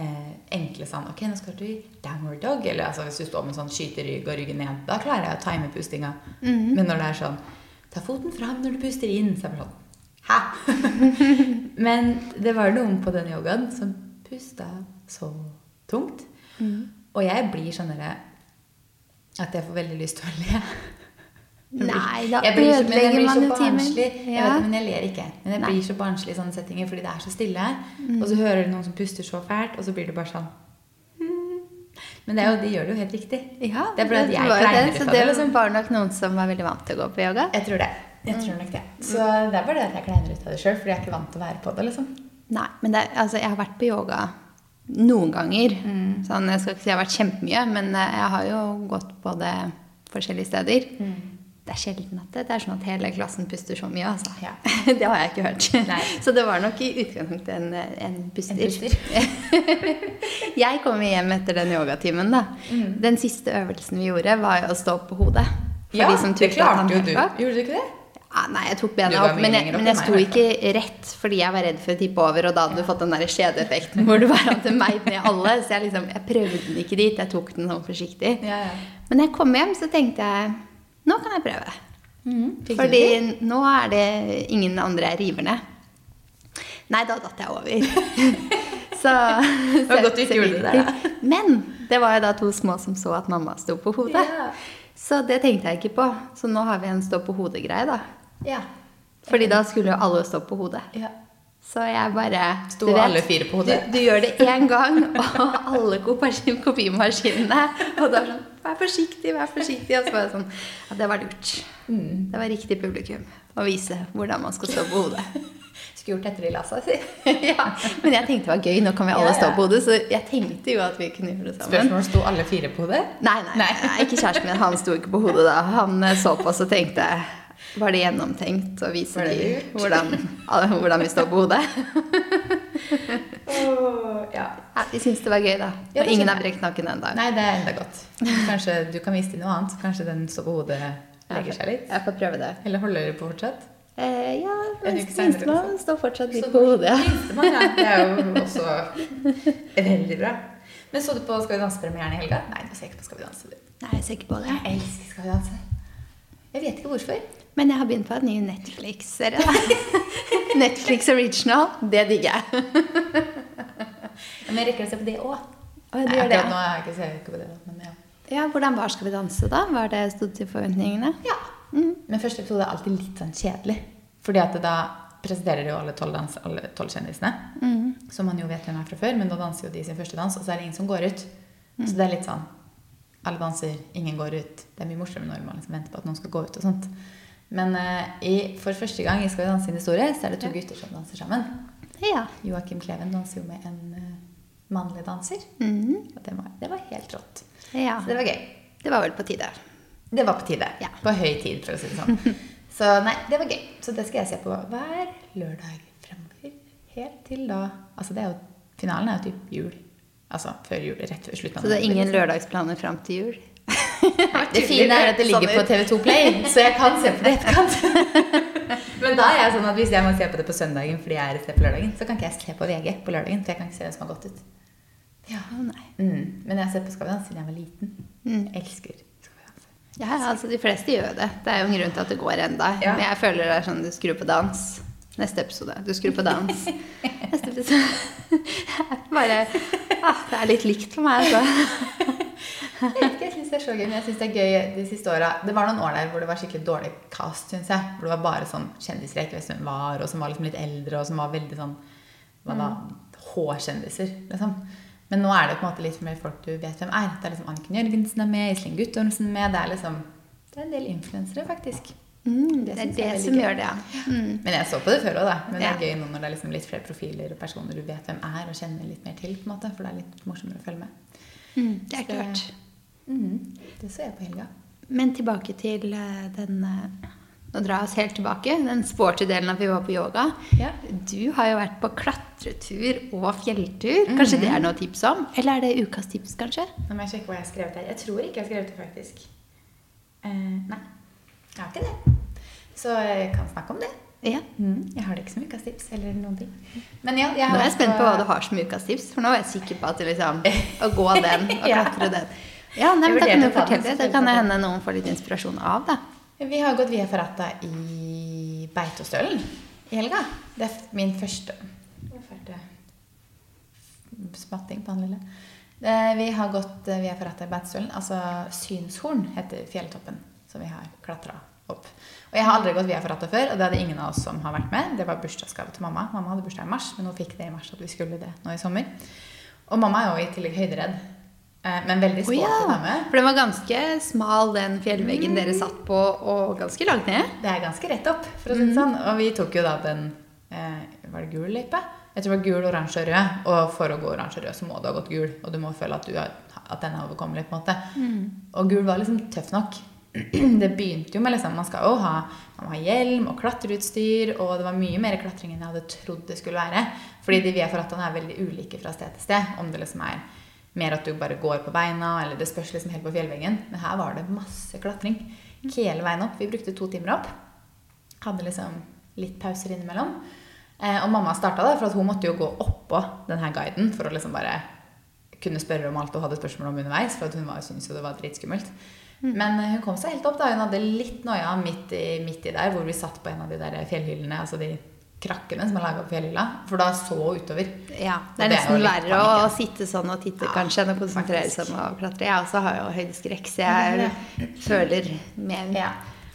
eh, enkle sånn Ok, nå skal du i downward dog. Eller altså, hvis du står med sånn skyterygg og ryggen ned, da klarer jeg å time pustinga. Mhm. Men når det er sånn Ta foten fram når du puster inn. Så er det sånn Hæ? <laughs> Men det var noen på den yogaen som pusta så tungt. Og jeg blir sånn derre at jeg får veldig lyst til å le. Nei, da Jeg blir ødelegger man jo timen. Ja. Jeg vet men jeg ler ikke. Men jeg Nei. blir så barnslig i sånne settinger fordi det er så stille. Og så hører du noen som puster så fælt, og så blir det bare sånn hmm. Men det jo, de gjør det jo helt riktig. Ja, det er bare at jeg kleiner det, så det var Liksom. var nok noen som var veldig vant til å gå på yoga. Jeg tror det. Jeg tror nok det. Så det er bare det at jeg kleiner ut av det sjøl, fordi jeg er ikke vant til å være på det. liksom. Nei, men det, altså, jeg har vært på yoga noen ganger. Sånn, jeg skal ikke si jeg har vært kjempemye, men eh, jeg har jo gått på det forskjellige steder. Det er sjelden at det, det er sånn at hele klassen puster så mye. Altså. Ja. <laughs> det har jeg ikke hørt. Nei. <laughs> Så det var nok i utgangspunktet en, en puster. En puster. <laughs> jeg kom hjem etter den yogatimen. da. Mm. Den siste øvelsen vi gjorde, var å stå på hodet. For Ja, de som det klarte jo du. Gjorde du ikke det? Ja, nei, jeg tok bena opp, men jeg, men jeg sto ikke rett fordi jeg var redd for å tippe over, og da hadde du fått den der skjedeeffekten hvor du bare hadde meid ned alle. Så jeg liksom, jeg prøvde den ikke dit, jeg tok den sånn forsiktig. Ja, ja. Men da jeg kom hjem, så tenkte jeg nå kan jeg prøve. Mm, Fordi nå er det ingen andre river ned. Nei, da datt jeg over. <laughs> så, Det var godt du ikke gjorde det der. <laughs> Men det var jo da to små som så at mamma sto på hodet. Ja. Så det tenkte jeg ikke på. Så nå har vi en stå på hodet-greie, da. Ja. Fordi da skulle jo alle stå på hodet. ja. Så jeg bare Sto du vet, alle fire på hodet? Du, du gjør det én gang, <laughs> og alle kopi- kopimaskinene Og da er sånn Vær forsiktig, vær forsiktig. Og så var det sånn Ja, det var lurt. Mm. Det var riktig publikum å vise hvordan man skal stå på hodet. <laughs> Skulle gjort etter i lassa, si. <laughs> ja, Men jeg tenkte det var gøy. Nå kan vi alle Ja, ja. stå på hodet. Så jeg tenkte jo at vi kunne gjøre det sammen. Spørsmål sto alle fire på hodet? Nei, nei, nei, Nei. ikke kjæresten min. Han sto ikke på hodet da. Han eh, så på oss og tenkte Var det gjennomtenkt å vise Var det de lurt? hvordan, hvordan vi står på hodet? <laughs> ja. Ja, De syns det var gøy, da. Ja, Og ingen har brekt nakken ennå. Nei, det er enda godt. Kanskje du kan vise dem noe annet. Kanskje den står på hodet legger seg litt? Jeg får prøve det. Eller holder du på fortsatt? Eh, ja, minstemann liksom. står fortsatt litt på hodet. Ja. Minstemann, ja. Det er jo <laughs> også veldig bra. Men så du på Skal vi danse-premieren i helga? Nei, du ser ikke på Skal vi danse, du. Nei, jeg ser ikke på det. Jeg elsker Skal vi danse. Jeg vet ikke hvorfor. Men jeg har begynt på en ny Netflix-serie. <laughs> Netflix Original. Det digger jeg. Ja, Men jeg rekker å se på det òg. Du nå har jeg ikke sett på det. Men ja. Ja, Hvordan var Skal vi danse, da? Var det stod til forventningene? ja. Men første episode er alltid litt sånn kjedelig. Fordi at da presenterer de jo alle tolv kjendisene. Mm. Som man jo vet hvem er fra før, men da danser jo de sin første dans, og så er det ingen som går ut. Så det er litt sånn Alle danser, ingen går ut. Det er mye morsommere når man liksom venter på at noen skal gå ut og sånt. Men eh, i, for første gang i Skal vi danse sin historie, så er det to gutter som danser sammen. Ja. Joakim Kleven danser jo med en eh, mannlig danser. Mm. Og det var, det var helt rått. ja. Så det var gøy. Det var vel på tide. Det var på tide. Ja. På høy tid, for å si det sånn. <laughs> Så nei, det var gøy. Så det skal jeg se på hver lørdag fremover. Helt til da Altså, det er jo Finalen er jo typ jul. Altså før jul. Rett før slutten Så det er ingen liksom. lørdagsplaner fram til jul? Det fine er at det ligger på TV2 Play, så jeg kan se på det i etterkant. <laughs> Men da er jeg sånn at hvis jeg må se på det på søndagen fordi jeg er et sted på lørdagen, så kan ikke jeg se på VG på lørdagen, for jeg kan ikke se hvem som har gått ut. Ja. Nei. Mm. Men jeg har sett på danse siden jeg var liten. Mm. Elsker. Ja, altså De fleste gjør det. Det er jo en grunn til at det går enda. Ja. Men jeg føler det er sånn du skrur på dans. Neste episode. Du skrur på dans. <laughs> Neste episode. <laughs> Bare ah, Det er litt likt for meg, altså. Jeg vet ikke, jeg synes det er så gøy, men jeg synes det er gøy de siste åra. Det var noen år der hvor det var skikkelig dårlig cast, syns jeg. Hvor det var bare sånn kjendiser jeg ikke visste hvem var, og som var liksom litt eldre, og som var veldig sånn hva da, H-kjendiser, liksom. Men nå er det på en måte litt mer folk du vet hvem er. Det er liksom Anniken Jørgensen er med, Iselin Guttormsen med. Det er liksom Det er en del influensere, faktisk. Mm, det er det er som gøy. gjør det, ja. Mm. Men jeg så på det før òg, da. Men det er gøy nå når det er liksom litt flere profiler og personer du vet hvem er, og kjenner litt mer til, på en måte. For det er litt morsommere å følge med. Mm, det er Så- Mhm. Det så jeg på helga. Men tilbake til eh, den eh, Nå drar jeg oss helt tilbake. Den sporty delen av vi var på yoga. Ja. Du har jo vært på klatretur og fjelltur. Kanskje det er noe tips om? Eller er det ukas tips, kanskje? Nå må jeg sjekke hva jeg har skrevet her. Jeg tror ikke jeg har skrevet det, faktisk. Uh, nei, jeg har ikke det. Så jeg kan snakke om det. Ja. Jeg har det ikke som ukas tips eller noen ting. Men ja, jeg Nå er jeg spent på hva du har som ukas tips, for nå er jeg sikker på at det liksom Å gå den <laughs> og Ja. klatre den. Ja, nei, men Da kan du fortelle. Det kan det hende noen får litt inspirasjon av, det. Vi har gått via Ferrata i Beitostølen i helga. Det er min første det? Smatting på han lille. Vi har gått eh, via Ferrata i Beitostølen. Altså Synshorn heter fjelltoppen som vi har klatra opp. Og jeg har aldri gått via Ferrata før, og det hadde ingen av oss som har vært med. Det var bursdagsgave til mamma. Mamma hadde bursdag i mars, men hun fikk det i mars at vi skulle det nå i sommer. Og mamma er jo i tillegg høyderedd, eh, men veldig sporty oh, ja. dame. For den var ganske smal, den fjellveggen dere satt på, og ganske langt ned. Det er ganske rett opp, for å si det sånn. Og vi tok jo da den eh, Var det gul løype? Jeg tror det var gul, oransje og rød. Og for å gå oransje og rød, så må du ha gått gul. Og du må føle at, du er, at den er overkommelig. på en måte. Og gul var liksom tøff nok. <clears throat> Det begynte jo med liksom, Man skal jo ha, man ha hjelm og klatreutstyr. Og det var mye mer klatring enn jeg hadde trodd det skulle være. Fordi de via ferrataene er veldig ulike fra sted til sted. Om det liksom er mer at du bare går på beina, eller det spørs liksom helt på fjellveggen. Men her var det masse klatring hele veien opp. Vi brukte to timer opp. Hadde liksom litt pauser innimellom. Eh, og mamma starta da, for hun måtte jo gå oppå denne guiden for å liksom bare kunne spørre om alt hun hadde spørsmål om underveis. For hun var- syntes jo det var dritskummelt. Men eh, hun kom seg helt opp. da Hun hadde litt noia midt i, midt i der, hvor vi satt på en av de der fjellhyllene. Altså de krakkene som er laga på fjellhylla. For da så utover. Ja, Det er nesten verre å sitte sånn og titte Ja, kanskje enn å konsentrere seg om å klatre. Jeg også har jo høydeskrekk, så jeg føler med Ja.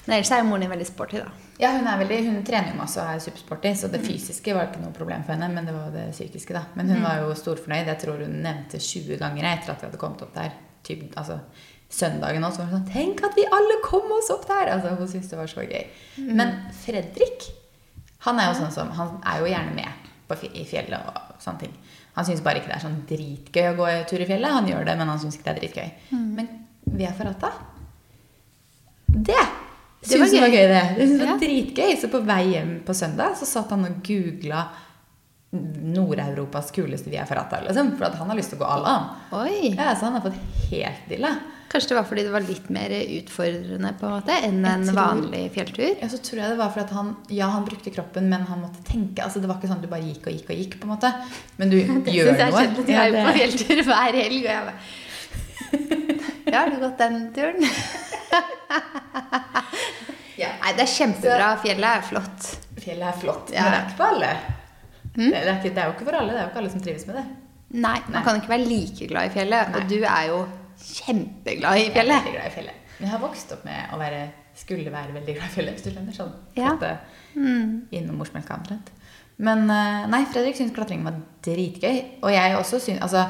Men ellers er jo moren din veldig sporty, da. Ja, hun, er veldig, hun trener jo masse og er supersporty, så det fysiske var ikke noe problem for henne. Men det var det psykiske, da. Men hun var jo storfornøyd. Jeg tror hun nevnte 20 ganger etter at vi hadde kommet opp der. Typ, altså, søndagen også var hun sånn 'Tenk at vi alle kom oss opp der!' Altså, hun syntes det var så gøy. Men Fredrik, han er jo sånn som Han er jo gjerne med på, i fjellet og sånne ting. Han syns bare ikke det er sånn dritgøy å gå tur i fjellet. Han gjør det, men han syns ikke det er dritgøy. Men vi er Ferrata. Det Det var syns han var gøy, det. Det synes ja. var dritgøy. Så på vei hjem på søndag så satt han og googla Nord-Europas kuleste via Ferrata. Liksom, for han har lyst til å gå alle, han. Ja, så han har fått helt dille. Kanskje det var fordi det var litt mer utfordrende på en måte enn en tror- vanlig fjelltur? Ja, så tror jeg det var fordi han Ja, han brukte kroppen, men han måtte tenke. Altså, det var ikke sånn at du bare gikk og gikk og gikk, på en måte. Men du <laughs> gjør Det synes jeg noe. Jeg Ja, er jo på fjelltur hver helg, og jeg bare <laughs> Ja, har du gått den turen? <laughs> Ja. Nei, det er kjempebra. Fjellet er flott. Fjellet er flott, Ja. men det er ikke på alle. Det, er ikke, det er jo ikke for alle. Det er jo ikke alle som trives med det. Nei, Nei. man kan ikke være like glad i fjellet. Nei. Og du er jo kjempeglad i Jeg er fjellet. glad i fjellet. Jeg har vokst opp med å være skulle være veldig glad i fjellet. Hvis du skjønner sånn. Ja. Mm. Innom morsmelka omtrent. Men eh, nei, Fredrik syntes klatringen var dritgøy. Og jeg også syns Altså,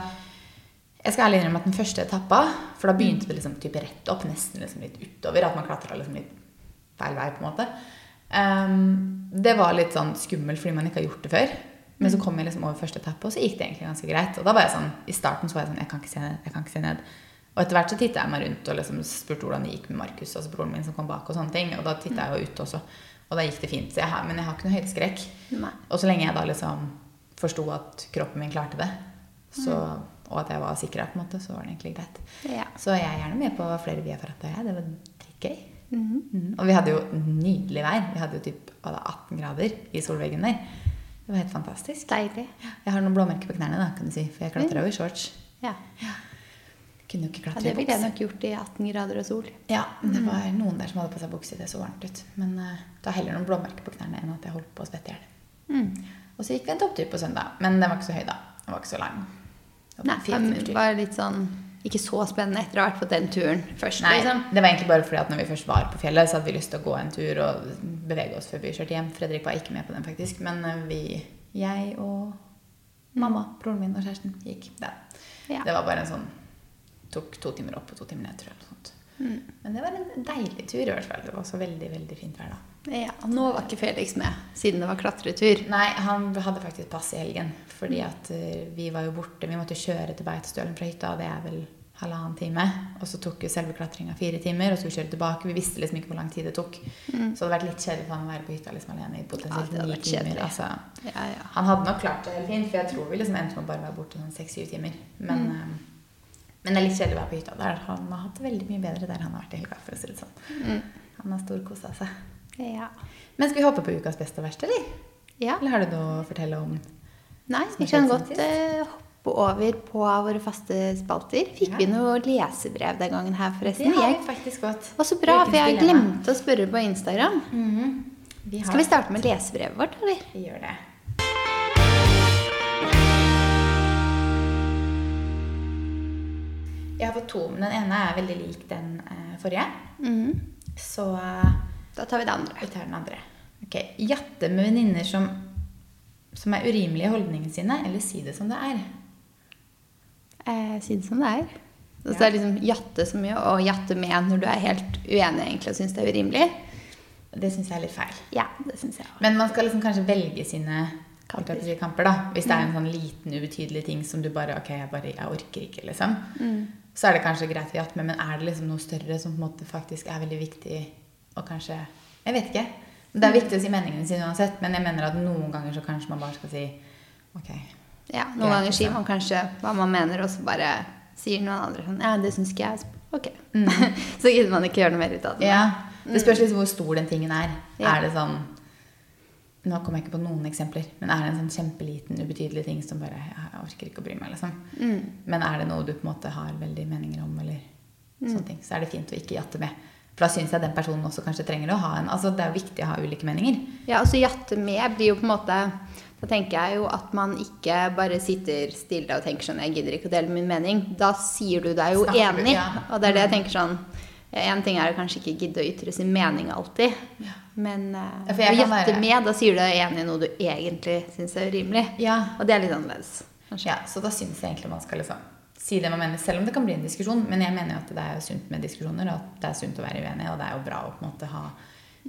jeg skal ærlig innrømme at den første etappa For da begynte det liksom type rett opp, nesten liksom litt utover. At man klatra liksom litt feil vei, på en måte. Um, det var litt sånn skummelt fordi man ikke har gjort det før. Men så kom jeg liksom over første etappe, og så gikk det egentlig ganske greit. Og da var jeg sånn, I starten så var jeg sånn Jeg kan ikke se ned. jeg kan ikke se ned. Og etter hvert så titta jeg meg rundt og liksom spurte hvordan det gikk med Markus, altså broren min som kom bak. Og sånne ting, og da titta jeg jo ut også. Og da gikk det fint. Så jeg har, men jeg har ikke noe høydeskrekk. Og så lenge jeg da liksom forsto at kroppen min klarte det, så, og at jeg var sikker, på en måte, så var det egentlig greit. Ja. Så jeg er gjerne med på flere Via Ferrata. Jeg. Det var dritgøy. Mm. Og vi hadde jo nydelig vær. Vi hadde jo typ hva da, 18 grader i solveggen der. Det var helt fantastisk. Deilig. Jeg har noen blåmerker på knærne, da, kan du si, for jeg klatra jo i shorts. Ja. Kunne jo ikke ja, klatre det i ville jeg bukse. nok gjort i 18 grader og sol. Ja, det var noen der som hadde på seg bukse. Det så varmt ut. Men uh, det var heller noen blåmerker på knærne enn at jeg holdt på å svette i hjel. Mm. Og så gikk vi en topptur på søndag, men den var ikke så høy, da. Den var ikke så lang. Det var Nei, det var litt sånn ikke så spennende etter å ha vært på den turen først. Nei, liksom. det var egentlig bare fordi at når vi først var på fjellet, så hadde vi lyst til å gå en tur og bevege oss før vi kjørte hjem. Fredrik var ikke med på den, faktisk. Men eh, vi, jeg og mamma, broren min og kjæresten gikk den. Ja. Det var bare en sånn Tok to timer opp og to timer ned, tror jeg. Eller sånt. Mm. Men det var en deilig tur, i hvert fall. Det var så veldig, veldig fint vær da. ja, Nå var ikke Felix med, siden det var klatretur. Nei, han hadde faktisk pass i helgen. Fordi at eh, vi var jo borte. Vi måtte kjøre til Beitostølen fra hytta, og det er vel halvannen time. Og så tok jo selve klatringa fire timer, og så vi tilbake. Vi visste liksom ikke hvor lang tid det tok. Så det hadde vært litt kjedelig for han å være på hytta liksom alene i potensielt Ja, ni timer. Altså, Ja, ja. han hadde nok klart det helt fint, for jeg tror vi liksom endte med å bare være borte sånn seks-syv timer. Men, eh, men det er litt kjedelig å være på hytta der. Han har hatt det veldig mye bedre der han har vært i helga, for å si det sånn. Mm. Han har storkosa seg. ja. Men skal vi hoppe på ukas beste og verste, eller? ja. Eller har du noe å fortelle om Nei, vi kan godt uh, eh, hoppe over på våre faste spalter. Fikk Ja. vi noe lesebrev den gangen her, forresten? Det har vi faktisk fått. og så bra, for jeg glemte å spørre på Instagram. Vi har, Skal vi starte med lesebrevet vårt, eller? Vi gjør det. Jeg har fått to, men den ene er veldig lik den eh, forrige. Så eh, Da tar vi det andre. vi tar den andre. Ok, Jatte med venninner som, som er urimelige i holdningene sine, eller si det som det er. Eh, si det som det er. Så Ja. det er liksom jatte så mye, og jatte med når du er helt uenig egentlig og syns det er urimelig. Det syns jeg er litt feil. Ja, det synes jeg også. Men man skal liksom kanskje velge sine Kamper. kamper, da. Hvis det er en sånn liten, ubetydelig ting som du bare Ok, jeg bare, jeg orker ikke, liksom. Så er det kanskje greit å jatte med, men er det liksom noe større som på en måte faktisk er veldig viktig og kanskje Jeg vet ikke. Det er viktig å si meningene sine uansett, men jeg mener at noen ganger så kanskje man bare skal si ok. Ja, noen ja, ganger sier man kanskje hva man mener, og så bare sier noen andre sånn Ja, det syns ikke jeg. Så, Ok. <laughs> så gidder man ikke gjøre noe mer ut av det. Ja, Det spørs liksom hvor stor den tingen er. Ja. Er det sånn Nå kommer jeg ikke på noen eksempler, men er det en sånn kjempeliten, ubetydelig ting som bare Jeg orker ikke å bry meg, liksom. Men er det noe du på en måte har veldig meninger om, eller sånne ting, så er det fint å ikke jatte med. For da syns jeg den personen også kanskje trenger å ha en Altså, det er jo viktig å ha ulike meninger. Ja, altså så jatte med blir jo på en måte Da tenker jeg jo at man ikke bare sitter stille og tenker sånn Jeg gidder ikke å dele min mening. Da sier du deg jo Snakker du, enig. ja. Og det er det jeg tenker sånn En ting er å kanskje ikke gidde å ytre sin mening alltid. Men Ja, jeg å gjette med, da sier du deg enig i noe du egentlig syns er urimelig. Ja. Og det er litt annerledes. kanskje. Ja, så da syns jeg egentlig man skal liksom si det man mener, selv om det kan bli en diskusjon. Men jeg mener jo at det er sunt med diskusjoner, og at det er sunt å være uenig. Og det er jo bra å på en måte ha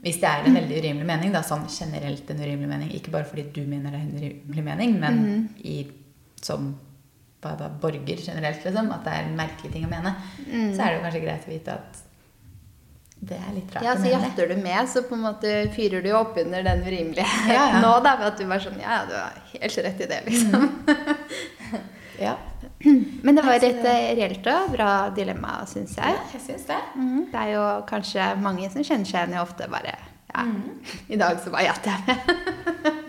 Hvis det er en veldig urimelig mening, da sånn generelt en urimelig mening, ikke bare fordi du mener det er en urimelig mening, men i, som da, borger generelt, liksom, at det er en merkelig ting å mene, så er det kanskje greit å vite at det er litt rart Ja, å mene. Ja, så jatter du med, så på en måte fyrer du opp under den urimelige Ja, ja. <laughs> nå, da, ved at du bare sånn Ja, du har helt rett i det, liksom. <laughs> Ja, <clears throat> Men det var et eh, reelt og bra dilemma, syns jeg. Ja, jeg synes det. Mm. Det er jo kanskje mange som kjenner seg igjen i ofte bare Ja, i dag så bare jatter jeg <laughs> med.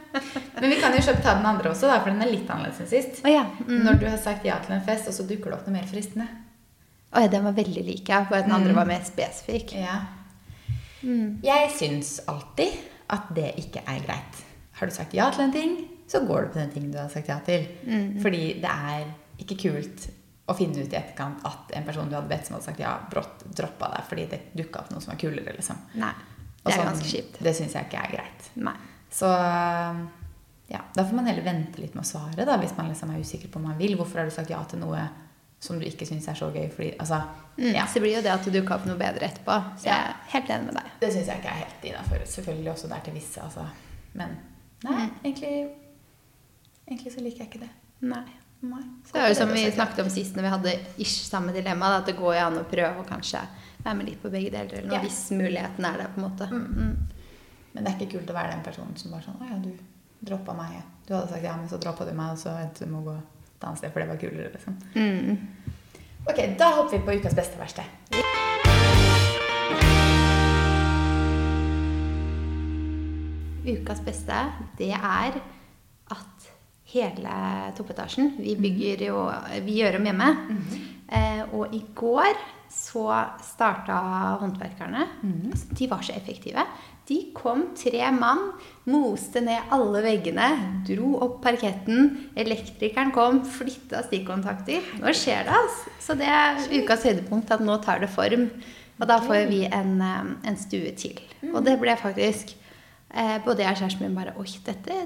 Men vi kan jo kjøpt ta den andre også, da, for den er litt annerledes enn sist. Oh, ja. Mm. Når du har sagt ja til en fest, og så dukker det opp noe mer fristende. Å ja, den var veldig lik, ja. For den andre var mer spesifikk. Ja. Jeg syns alltid at det ikke er greit. Har du sagt ja til en ting, så går du på den tingen du har sagt ja til. Fordi det er ikke kult å finne ut i etterkant at en person du hadde bedt som hadde sagt ja, brått droppa deg fordi det dukka opp noe som var kulere. liksom. Nei. Det er sånn, ganske kjipt. Det syns jeg ikke er greit. Nei. Så ja, da får man heller vente litt med å svare, da, hvis man liksom er usikker på om man vil. Hvorfor har du sagt ja til noe som du ikke syns er så gøy? Fordi, altså, Mm, ja. Så blir jo det at du dukker opp noe bedre etterpå. Så jeg er helt enig med deg. Det syns jeg ikke er helt innafor. Selvfølgelig også der til visse, altså. Men nei, egentlig, egentlig så liker jeg ikke det. Nei. Nei. Så det er jo som vi snakket om sist når vi hadde ish samme dilemma, at det går jo an å prøve å kanskje være med litt på begge deler, eller noe, Ja. hvis muligheten er der, på en måte. Mm. Men det er ikke kult å være den personen som bare sånn Å ja, du droppa meg. Du hadde sagt ja, men så droppa du meg, og så endte du med å gå et annet sted, for det var kulere, liksom. Mm. Ok, da hopper vi på ukas beste og verste. Ukas beste, det er hele toppetasjen Vi bygger jo Vi gjør om hjemme. eh, og i går så starta håndverkerne. Altså, de var så effektive. De kom tre mann, moste ned alle veggene, dro opp parketten. Elektrikeren kom, flytta stikkontakter. Nå skjer det, altså. Så det er ukas høydepunkt at nå tar det form. Og da får vi en, eh, en stue til. Og det ble faktisk eh, Både jeg og kjæresten min bare Oi, dette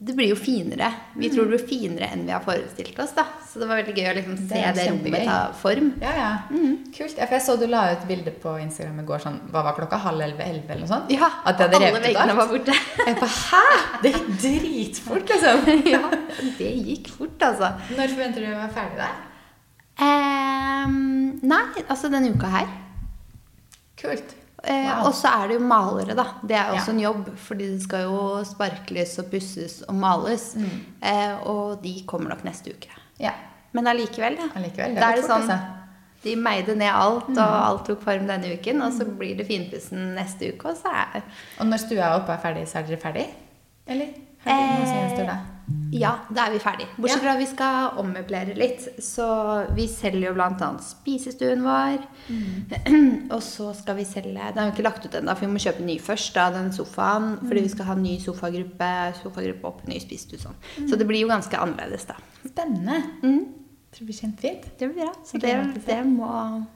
det blir jo finere. Vi tror det blir finere enn vi har forestilt oss. da. Så det var veldig gøy å liksom se Det det, rommet ta form. Ja, ja. Kult. Ja, for jeg så du la ut bilde på Instagram i går sånn Hva var klokka? Halv elleve? Elleve? Eller noe sånt? Ja, At de hadde alle veggene var borte. <laughs> Jeg bare Hæ?! Det gikk dritfort, liksom. <laughs> ja, det gikk fort, altså. Når forventer du å være ferdig der? Um, nei, altså denne uka her. Kult. Eh, Wow. Og så er det jo malere, da. Det er også Ja. en jobb. Fordi det skal jo sparkles og pusses og males. Mm. Eh, og de kommer nok neste uke. Ja. Men allikevel, ja. Allikevel, det Da er det sånn altså. De meide ned alt, Mm. og alt tok form denne uken. Og så blir det finpussen neste uke, og så er Og når stua er oppe er ferdig, så er dere ferdig? Eller? Har dere noe som gjenstår da? Ja, da er vi ferdig. Bortsett fra at vi skal ommøblere litt. Så vi selger jo bl.a. spisestuen vår. <clears throat> og så skal vi selge Den har vi ikke lagt ut ennå, for vi må kjøpe ny først. da, den sofaen, Fordi vi skal ha ny sofagruppe, sofagruppe opp, ny spisestue sånn. Så det blir jo ganske annerledes, da. Spennende. Mm. Det blir kjempefint. Det blir bra. Så det, det må,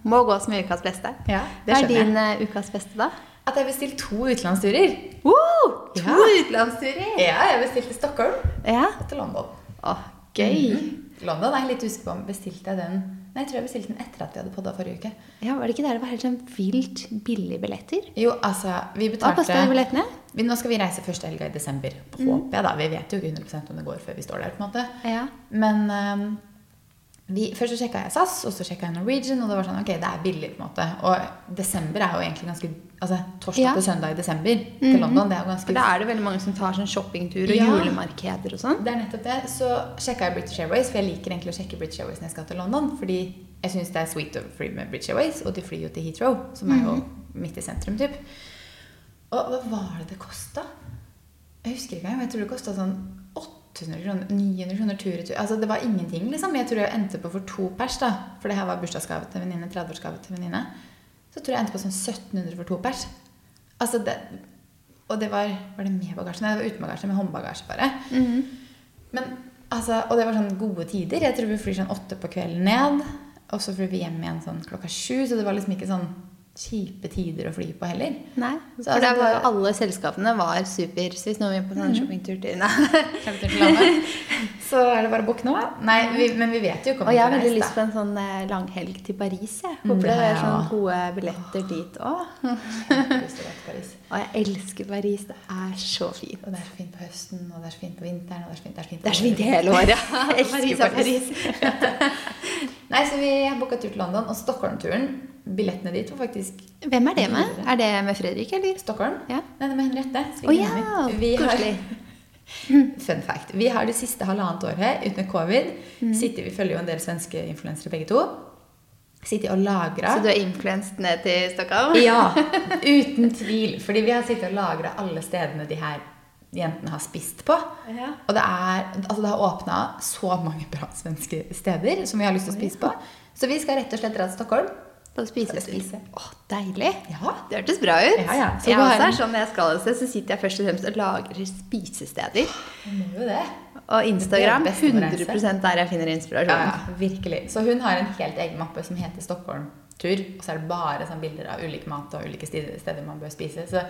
må gå som ukas beste. Ja, det skjønner jeg. Hva er din uh, ukas beste, da? At jeg bestilte to utenlandsturer. Wow! To Ja. utenlandsturer! Ja, jeg bestilte Stockholm Ja. og til London. Å, gøy. London er jeg litt usikker på om bestilte jeg den Nei, jeg tror jeg bestilte den etter at vi hadde podda forrige uke. Ja, Var det ikke der det var helt sånn vilt billige billetter? Jo, altså, vi Hva betalte kosta billettene? vi, Nå skal vi reise første helga i desember. Håper jeg, da. Vi vet jo ikke 100 om det går før vi står der. på en måte. Ja. Men ehm, vi, først så sjekka jeg SAS, og så sjekka jeg Norwegian, og det var sånn ok, det er billig. på en måte. Og desember er jo egentlig ganske altså Torsdag Ja. til søndag i desember til London, det er jo For ganske da er det veldig mange som tar sånn shoppingtur og Ja. julemarkeder og sånn. Det er nettopp det. Så sjekka jeg British Airways, for jeg liker egentlig å sjekke British Airways når jeg skal til London. Fordi jeg syns det er sweet å fly med British Airways, og de flyr jo til Heathrow, som er jo midt i sentrum, typ. Og hva var det det kosta? Jeg husker ikke engang. Jeg tror det kosta sånn 800 kroner, 900 kroner tur-retur. Altså, det var ingenting, liksom. Jeg tror jeg endte på for to pers, da. For det her var bursdagsgave til venninne, 30-årsgave til venninne. Så tror jeg endte på sånn 1700 for to pers. Altså, det Og det var Var det med bagasje? Nei, det var uten bagasje, med håndbagasje bare. Men, altså, og det var sånn gode tider. Jeg tror vi flyr sånn åtte på kvelden ned. Og så flyr vi hjem igjen sånn klokka sju. Så det var liksom ikke sånn kjipe tider å fly på heller. Nei, Så for altså, der var jo alle selskapene var super. Så hvis noen vil på sånn shoppingtur til <laughs> landet. <laughs> Så er det bare å booke nå. Nei, vi, men vi vet jo ikke om Og jeg har veldig reist, lyst på en sånn eh, langhelg til Paris. Jeg Mm, håper det det er jeg sånn gode billetter dit òg. <laughs> Og jeg elsker Paris. Det er så fint. Og det er så fint på høsten, og det er så fint på vinteren, og det er så fint, det er så fint, Det er så fint hele året. Jeg elsker Paris Paris. Nei, så vi har booka tur til London. Og Stockholm-turen, billettene dit var faktisk Hvem er det med? Er det med Fredrik, eller? Stockholm. Ja. Nei, det er med Henriette. Oh, ja. Vi har-. <laughs> Fun fact. Vi har det siste halvannet året uten covid Mm. Sitter, Vi følger jo en del svenske influensere begge to. Sittet og lagra Så du har influenset ned til Stockholm? Ja, <laughs> uten tvil. Fordi vi har sittet og lagra alle stedene de her jentene har spist på. Ja. Og det, er, altså det har åpna så mange bra svenske steder som vi har lyst til å spise på. Så vi skal rett og slett dra til Stockholm. Og spise. Og spise. Å, deilig. Ja. Det hørtes bra ut. Ja, ja. Så jeg også er sånn når jeg skal et sted, så sitter jeg først og fremst og lagrer spisesteder. Må jo det. Og Instagram Det er best å 100% der jeg finner inspirasjon. ja, virkelig. Så hun har en helt egen mappe som heter Stockholm-tur. Og så er det bare sånn bilder av ulik mat og ulike steder, man bør spise. Så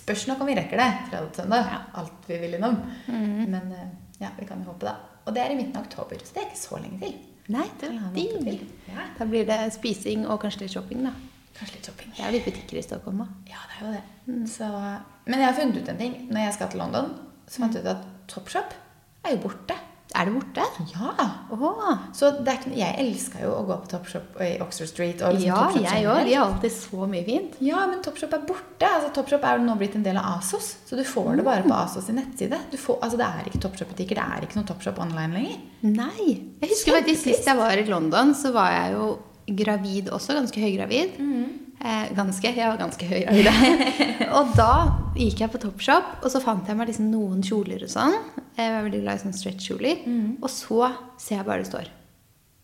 spørs nok om vi rekker det fredag til søndag. Alt vi vil innom. Men eh, ja, vi kan jo håpe, da. Og det er i midten av oktober, så det er ikke så lenge til. Nei, det Halvannen digg. Ja, Da blir det spising og kanskje litt shopping, da. kanskje litt shopping. Det er jo litt butikker i Stockholm òg. Ja, det er jo det. Så, men jeg har funnet ut en ting. Når jeg skal til London, så fant jeg ut at Topshop er jo borte. Er det borte? Ja! Åh. Så det ikke, jeg elska jo å gå på Topshop i Oxford Street. Liksom Ja, Topshop jeg òg. De har alltid så mye fint. Ja, men Topshop er borte. Altså, Topshop er jo nå blitt en del av Asos. Så du får det bare på Asos i nettside. Du får, altså, det er ikke Topshop-butikker. Det er ikke noe Topshop online lenger. Nei. Jeg husker faktisk Sist jeg var i London, så var jeg jo gravid også. Ganske høygravid. Eh, ganske. Jeg var ganske høygravid. <laughs> og da gikk jeg på Topshop, og så fant jeg meg liksom noen kjoler og sånn. Jeg var veldig glad i sånne stretch-kjoler. Og så ser jeg bare det står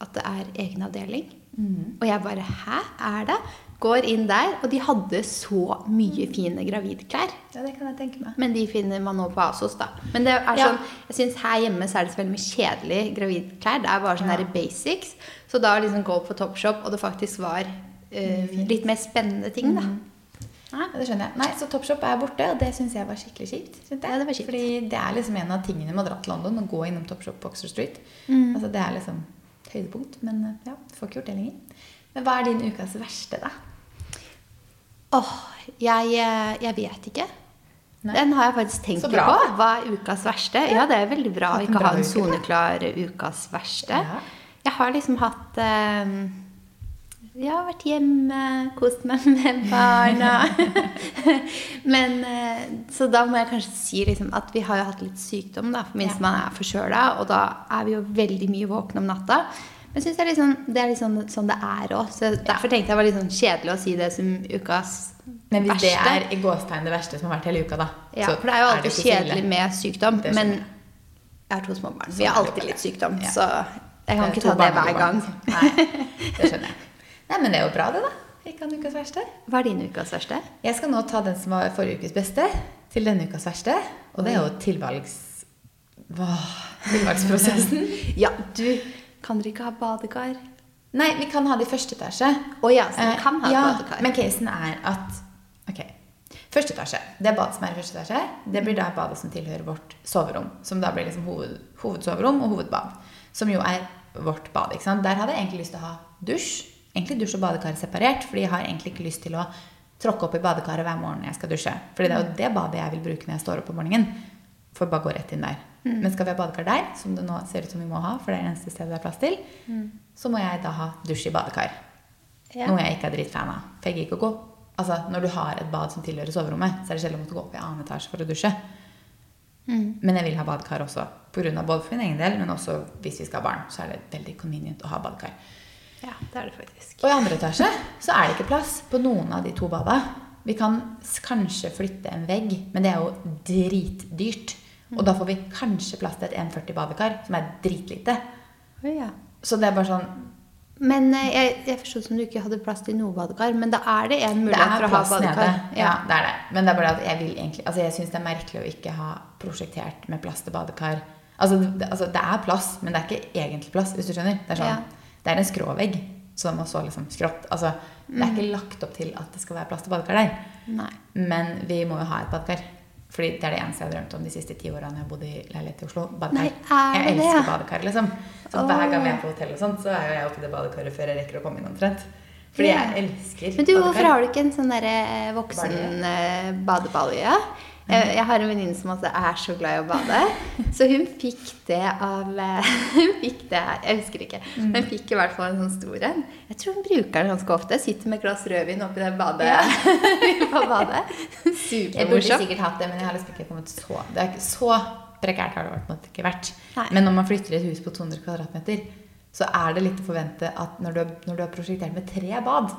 at det er egen avdeling. Og jeg bare Hæ, er det? Går inn der, og de hadde så mye fine gravidklær. Ja, det kan jeg tenke meg. Men de finner man nå på Asos, da. Men det er Ja. sånn, jeg synes her hjemme så er det så veldig mye kjedelig gravidklær. Det er bare sånne Ja. basics. Så da liksom gå på Topshop, og det faktisk var eh, litt mer spennende ting, da. Ja, det skjønner jeg. Nei, Så Topshop er borte, og det syns jeg var skikkelig kjipt. Ja, det var kjipt. Fordi det er liksom en av tingene med å dra til London, å gå innom Topshop på Oxford Street. Mm. Altså, Det er liksom et høydepunkt. Men eh, ja, får ikke gjort det lenger. Men hva er din ukas verste, da? Åh, jeg, eh, jeg vet ikke. Nei. Den har jeg faktisk tenkt bra, på. da. Hva er ukas verste? Ja, det er veldig bra å ikke ha en soneklar ukas verste. Ja. Jeg har liksom hatt eh, Jeg har vært hjemme, kost meg <laughs> med barna. <laughs> Men eh, Så da må jeg kanskje si liksom at vi har jo hatt litt sykdom, da. For minst Ja. man er forkjøla, og da er vi jo veldig mye våkne om natta. Men jeg synes er, liksom, det er liksom sånn det er òg. Så derfor tenkte jeg det var litt sånn kjedelig å si det som ukas Men hvis verste. det er i gåstegn det verste som har vært hele uka, da Ja, så for det er jo alltid er kjedelig med sykdom. Men jeg. Jeg har to små barn. Vi har Sånn alltid litt sykdom, Ja. så jeg kan ikke ta det hver gang. Nei, det skjønner jeg. <laughs> Nei, men det er jo bra, det, da. Ikke han ukas verste. Hva er din ukas verste? Jeg skal nå ta den som var forrige ukes beste, til denne ukas verste. Og det er jo tilvalgs... Hva? Tilvalgsprosessen. <laughs> Ja, du Kan dere ikke ha badekar? Nei, vi kan ha det i første etasje. Å ja, så Eh, vi kan ha ja, badekar. Men casen er at Ok. Første etasje. Det badet som er i første etasje, det blir da badet som tilhører vårt soverom. Som da blir liksom hoved, hovedsoverom og hovedbad. Som jo er vårt bad. ikke sant? Der hadde jeg egentlig lyst til å ha dusj. Egentlig dusj og badekar separert, fordi jeg har egentlig ikke lyst til å tråkke opp i badekaret hver morgen når jeg skal dusje. Fordi det er jo det badet jeg vil bruke når jeg står opp om morgenen. For bare gå rett inn der. Men skal vi ha badekar der, som det nå ser ut som vi må ha, for det er det eneste stedet det er plass til, så må jeg da ha dusj i badekar. Ja. Noe jeg ikke er dritfan av. For jeg gidder ikke å gå Altså, Når du har et bad som tilhører soverommet, så er det sjelden å måtte gå opp i annen etasje for å dusje. Mm. Men jeg vil ha badekar også. På grunn av både for min egen del, men også hvis vi skal ha barn. Så er det veldig convenient å ha badekar. Ja, det er det faktisk. Og i andre etasje så er det ikke plass på noen av de to bada. Vi kan kanskje flytte en vegg, men det er jo dritdyrt. Og da får vi kanskje plass til et 1,40 badekar, som er dritlite. Ja. Så det er bare sånn Men eh, jeg, jeg forsto som du ikke hadde plass til noe badekar. Men da er det en Det mulighet er for å ha badekar. nede. Ja, det er det. Men det er bare at jeg vil egentlig Altså, jeg syns det er merkelig å ikke ha prosjektert med plass til badekar. Altså det, altså, det er plass, men det er ikke egentlig plass, hvis du skjønner. Det er, sånn, Ja. Det er en skråvegg som stå liksom skrått. Altså, det er ikke lagt opp til at det skal være plass til badekar der. Nei. Men vi må jo ha et badekar. Fordi det er det eneste jeg har drømt om de siste ti årene jeg har bodd i leilighet i Oslo. Badekar. Nei, jeg det det? elsker badekar, liksom. Så oh. hver gang vi er på hotell og sånt, så er jo jeg i det badekaret før jeg rekker å komme inn omtrent. Fordi jeg elsker Men du, hvorfor har du ikke en sånn derre voksen eh, badebalje? Jeg, jeg har en venninne som også er så glad i å bade. Så hun fikk det av <laughs> Hun fikk det Jeg husker ikke. Men fikk i hvert fall en sånn stor en. Jeg tror hun bruker den ganske ofte. Sitter med et glass rødvin oppi det badet. Ja. <laughs> på badet. Jeg burde sikkert hatt det, men jeg har liksom ikke kommet så Det er ikke så prekært har det vært, måtte ikke vært. Nei. Men når man flytter et hus på 200 kvadratmeter, så er det litt å forvente at når du, når du har prosjektert med tre bad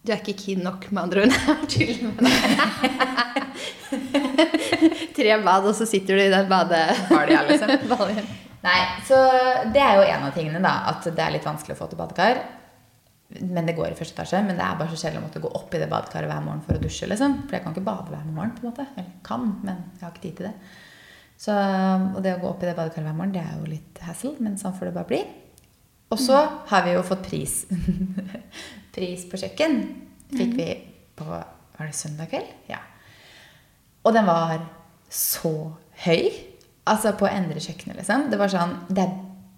Du er ikke keen nok, med andre ord. <laughs> Jeg tuller med deg. <laughs> Tre bad, og så sitter du i den badebalja, liksom. <laughs> Nei, så det er jo en av tingene, da. At det er litt vanskelig å få til badekar. Men det går i første etasje. Men det er bare så kjedelig å måtte gå opp i det badekaret hver morgen for å dusje. liksom. For jeg kan ikke bade hver morgen. på en måte. Eller kan, men jeg har ikke tid til det. Så, og det å gå opp i det badekaret hver morgen, det er jo litt hassle, men sånn får det bare bli. Og så har vi jo fått pris. <laughs> pris på kjøkken fikk vi på Var det søndag kveld? Ja. Og den var så høy. Altså på å endre kjøkkenet, liksom. Det var sånn Det er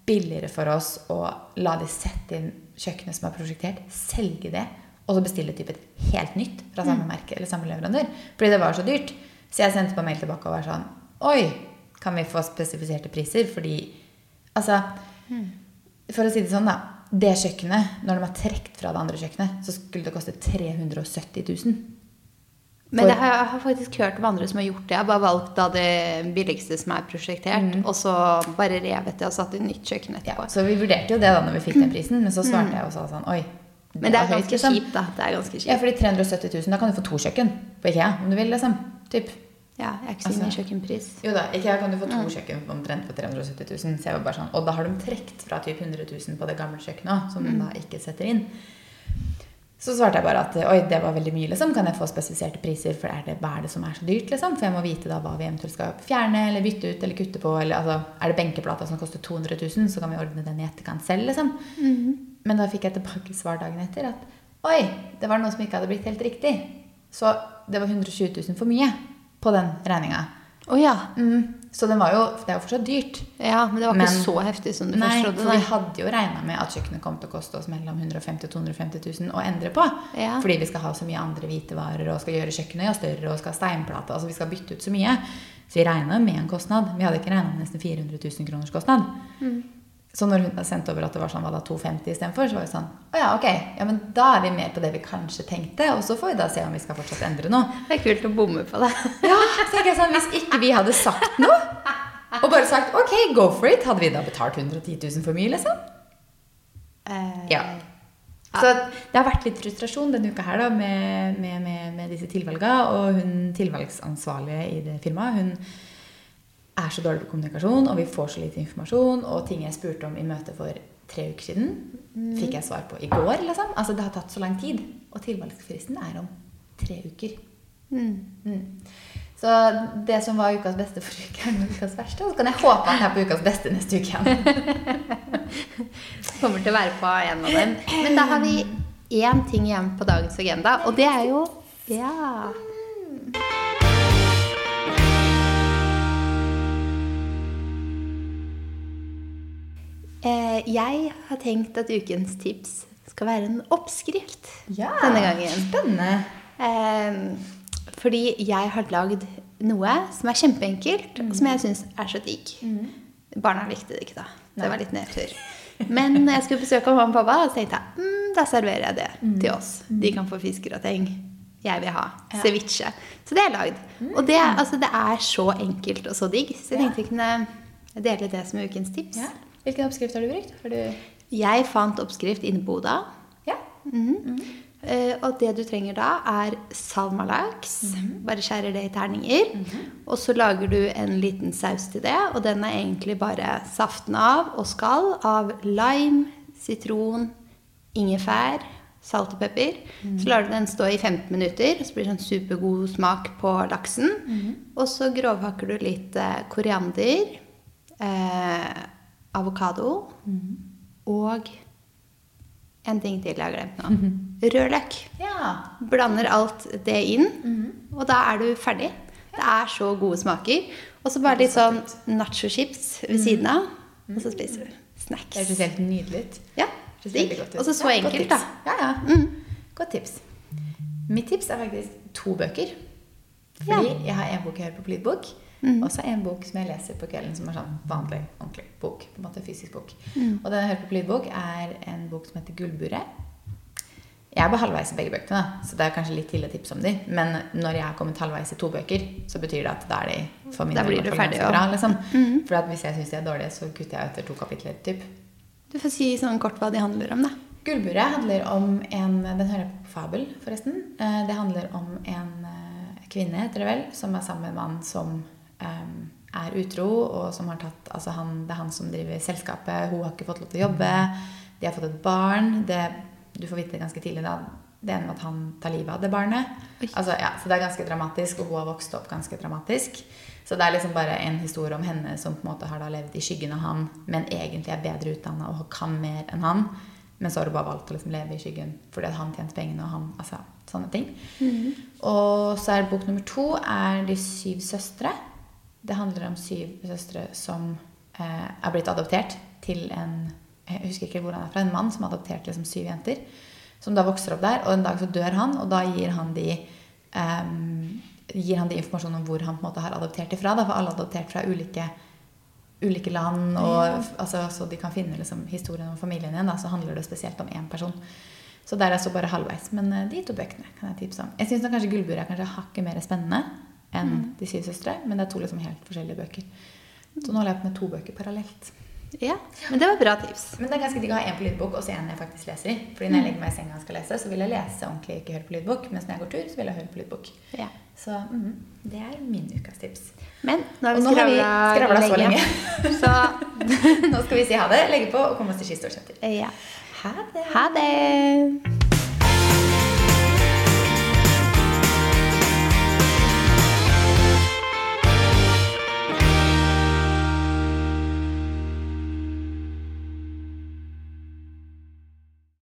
billigere for oss å la de sette inn kjøkkenet som er prosjektert, selge det, og så bestille typ et helt nytt fra samme merke eller samme leverandør. Fordi det var så dyrt. Så jeg sendte på mail tilbake og var sånn Oi, kan vi få spesifiserte priser? Fordi Altså For å si det sånn, da. Det kjøkkenet, når de har trukket fra det andre kjøkkenet, så skulle det koste 370 000. Men jeg har, jeg har faktisk hørt om andre som har gjort det. Jeg har bare valgt da det billigste som er prosjektert, og så bare revet det og satt i nytt kjøkken etterpå. Ja, så vi vurderte jo det da når vi fikk den prisen, men så svarte jeg og sa sånn Oi. Men det er høyt, ganske liksom. kjipt, da. Det er ganske kjipt. Ja, fordi 370 000, da kan du få to kjøkken på IKEA om du vil, liksom. Typ. Ja, jeg er ikke så i Altså- kjøkkenpris. Jo da, IKEA kan du få to kjøkken omtrent for 370 000. Så jeg var bare sånn, og da har de trukket fra typ 100 000 på det gamle kjøkkenet som de da ikke setter inn. Så svarte jeg bare at oi, det var veldig mye, liksom. Kan jeg få spesifiserte priser, for er det, hva er det som er så dyrt, liksom? For jeg må vite da hva vi eventuelt skal fjerne eller bytte ut eller kutte på. Eller altså, er det benkeplata som koster 200 000, så kan vi ordne den i etterkant selv, liksom. Men da fikk jeg tilbake svar dagen etter at oi, det var noe som ikke hadde blitt helt riktig. Så det var 120 000 for mye på den regninga. Oh, ja. Mm. Så den var jo, det er jo fortsatt dyrt. ja. Men det var Men- ikke så heftig som du Nei, først for vi hadde jo regna med at kjøkkenet kom til å koste oss mellom 150 og 250 000 å endre på. Ja. Fordi vi skal ha så mye andre hvitevarer og skal gjøre kjøkkenet større og skal ha steinplate. Altså vi skal bytte ut så mye. Så vi regna med en kostnad. Vi hadde ikke regna med nesten 400 000 kroners kostnad. Så når hun sendte over at det var sånn, hva da, 250 istedenfor, så var vi sånn Å ja, ok. Ja, men da er vi mer på det vi kanskje tenkte. Og så får vi da se om vi skal fortsatt endre noe. Det er kult å bomme på det. <laughs> Ja, så tenker jeg sånn, Hvis ikke vi hadde sagt noe, og bare sagt ok, go for it, hadde vi da betalt 110 000 for mye, liksom? Eh, Ja. Så det har vært litt frustrasjon denne uka her da, med, med, med, med disse tilvalga. Og hun tilvalgsansvarlige i det firmaet, hun er så dårlig på kommunikasjon, og vi får så lite informasjon, og ting jeg spurte om i møtet for tre uker siden, fikk jeg svar på i går, liksom. Altså, det har tatt så lang tid. Og tilvalgsfristen er om tre uker. Mm. Så det som var ukas beste forrige uke, er nå ukas verste. Og så kan jeg håpe at jeg er på ukas beste neste uke igjen. <laughs> Kommer til å være på en av dem. Men da har vi én ting igjen på dagens agenda, og det er jo Ja. Jeg har tenkt at ukens tips skal være en oppskrift Ja, denne gangen. Spennende. Eh, fordi jeg har lagd noe som er kjempeenkelt, og som jeg syns er så digg. Barna likte det ikke, da. Det var litt nedtur. Men når jeg skulle besøke mamma og pappa, så tenkte jeg mm, da serverer jeg det til oss. De kan få fiskegrateng. Jeg vil ha ceviche. Så det er lagd. Og det, altså, det er så enkelt og så digg. Så jeg tenkte jeg kunne dele det som ukens tips. Ja. Hvilken oppskrift har du brukt? Har du Jeg fant oppskrift inne på Oda. Ja. Eh, og det du trenger da, er salmalaks. Bare skjærer det i terninger. Og så lager du en liten saus til det, og den er egentlig bare saften av og skall av lime, sitron, ingefær, salt og pepper. Så lar du den stå i 15 minutter, så blir det sånn supergod smak på laksen. Og så grovhakker du litt eh, koriander, eh, avokado og en ting til jeg har glemt nå. Rødløk. Ja. Blander alt det inn, og da er du ferdig. Det er så gode smaker. Og så bare litt sånn nacho-chips ved siden av, og så spiser du snacks. Det høres helt nydelig ut. Ja. Og så så Ja, enkelt, da. Ja, ja. Godt tips. Mitt tips er faktisk to bøker. Fordi jeg har en bok jeg hører på på lydbok, og så en bok som jeg leser på kvelden, som er sånn vanlig, ordentlig bok. på en måte Fysisk bok. Og den jeg hører på på lydbok, er en bok som heter Gullburet. Jeg er på halvveis i begge bøkene, da, så det er kanskje litt tidlig å tipse om de. Men når jeg har kommet halvveis i to bøker, så betyr det at da er de for min Da del blir du ferdig, ganske ja. bra. Liksom. For at hvis jeg syns de er dårlige, så kutter jeg etter to kapitler. Typ. Du får si sånn kort hva de handler om, da. Gullburet handler om en Den hører jeg på Fabel, forresten. Eh, Det handler om en eh, kvinne, heter det vel, som er sammen med en mann som er utro, og som har tatt Altså, han, det er han som driver selskapet. Hun har ikke fått lov til å jobbe. De har fått et barn. Det, du får vite det ganske tidlig, da. Det ender med at han tar livet av det barnet. Altså, ja, så det er ganske dramatisk, og hun har vokst opp ganske dramatisk. Så det er liksom bare en historie om henne som på en måte har da levd i skyggen av han, men egentlig er bedre utdanna og kan mer enn han. Men så har hun bare valgt å liksom leve i skyggen fordi han tjente pengene og han Altså sånne ting. Og så er bok nummer to er De syv søstre. Det handler om syv søstre som eh, er blitt adoptert til en Jeg husker ikke hvor han er fra. En mann som har adoptert liksom syv jenter. Som da vokser opp der, og en dag så dør han, og da gir han de ehm, gir han de informasjon om hvor han på en måte har adoptert ifra. Da, for alle er adoptert fra ulike, ulike land, og altså, så de kan finne liksom, historien om familien igjen. Da, så handler det spesielt om én person. Så der er jeg så bare halvveis. Men eh, de to bøkene kan jeg tipse om. Jeg syns kanskje 'Gullburet' er kanskje hakket mer spennende enn 'De syv søstre', men det er to liksom helt forskjellige bøker. Så nå har jeg på med to bøker parallelt. Ja, Men det var bra tips. Men det er ganske digg å ha en på lydbok og så en jeg faktisk leser i. Fordi når jeg legger meg i senga og skal lese, så vil jeg lese ordentlig, ikke høre på lydbok. Mens når jeg går tur, så vil jeg høre på lydbok. Ja. Så mm, det er min ukas tips. Men nå har vi skravla så lenge. <laughs> Så <laughs> Nå skal vi si ha det, legge på og komme oss til Ski Storsenter. ja. Ha det! Ha det!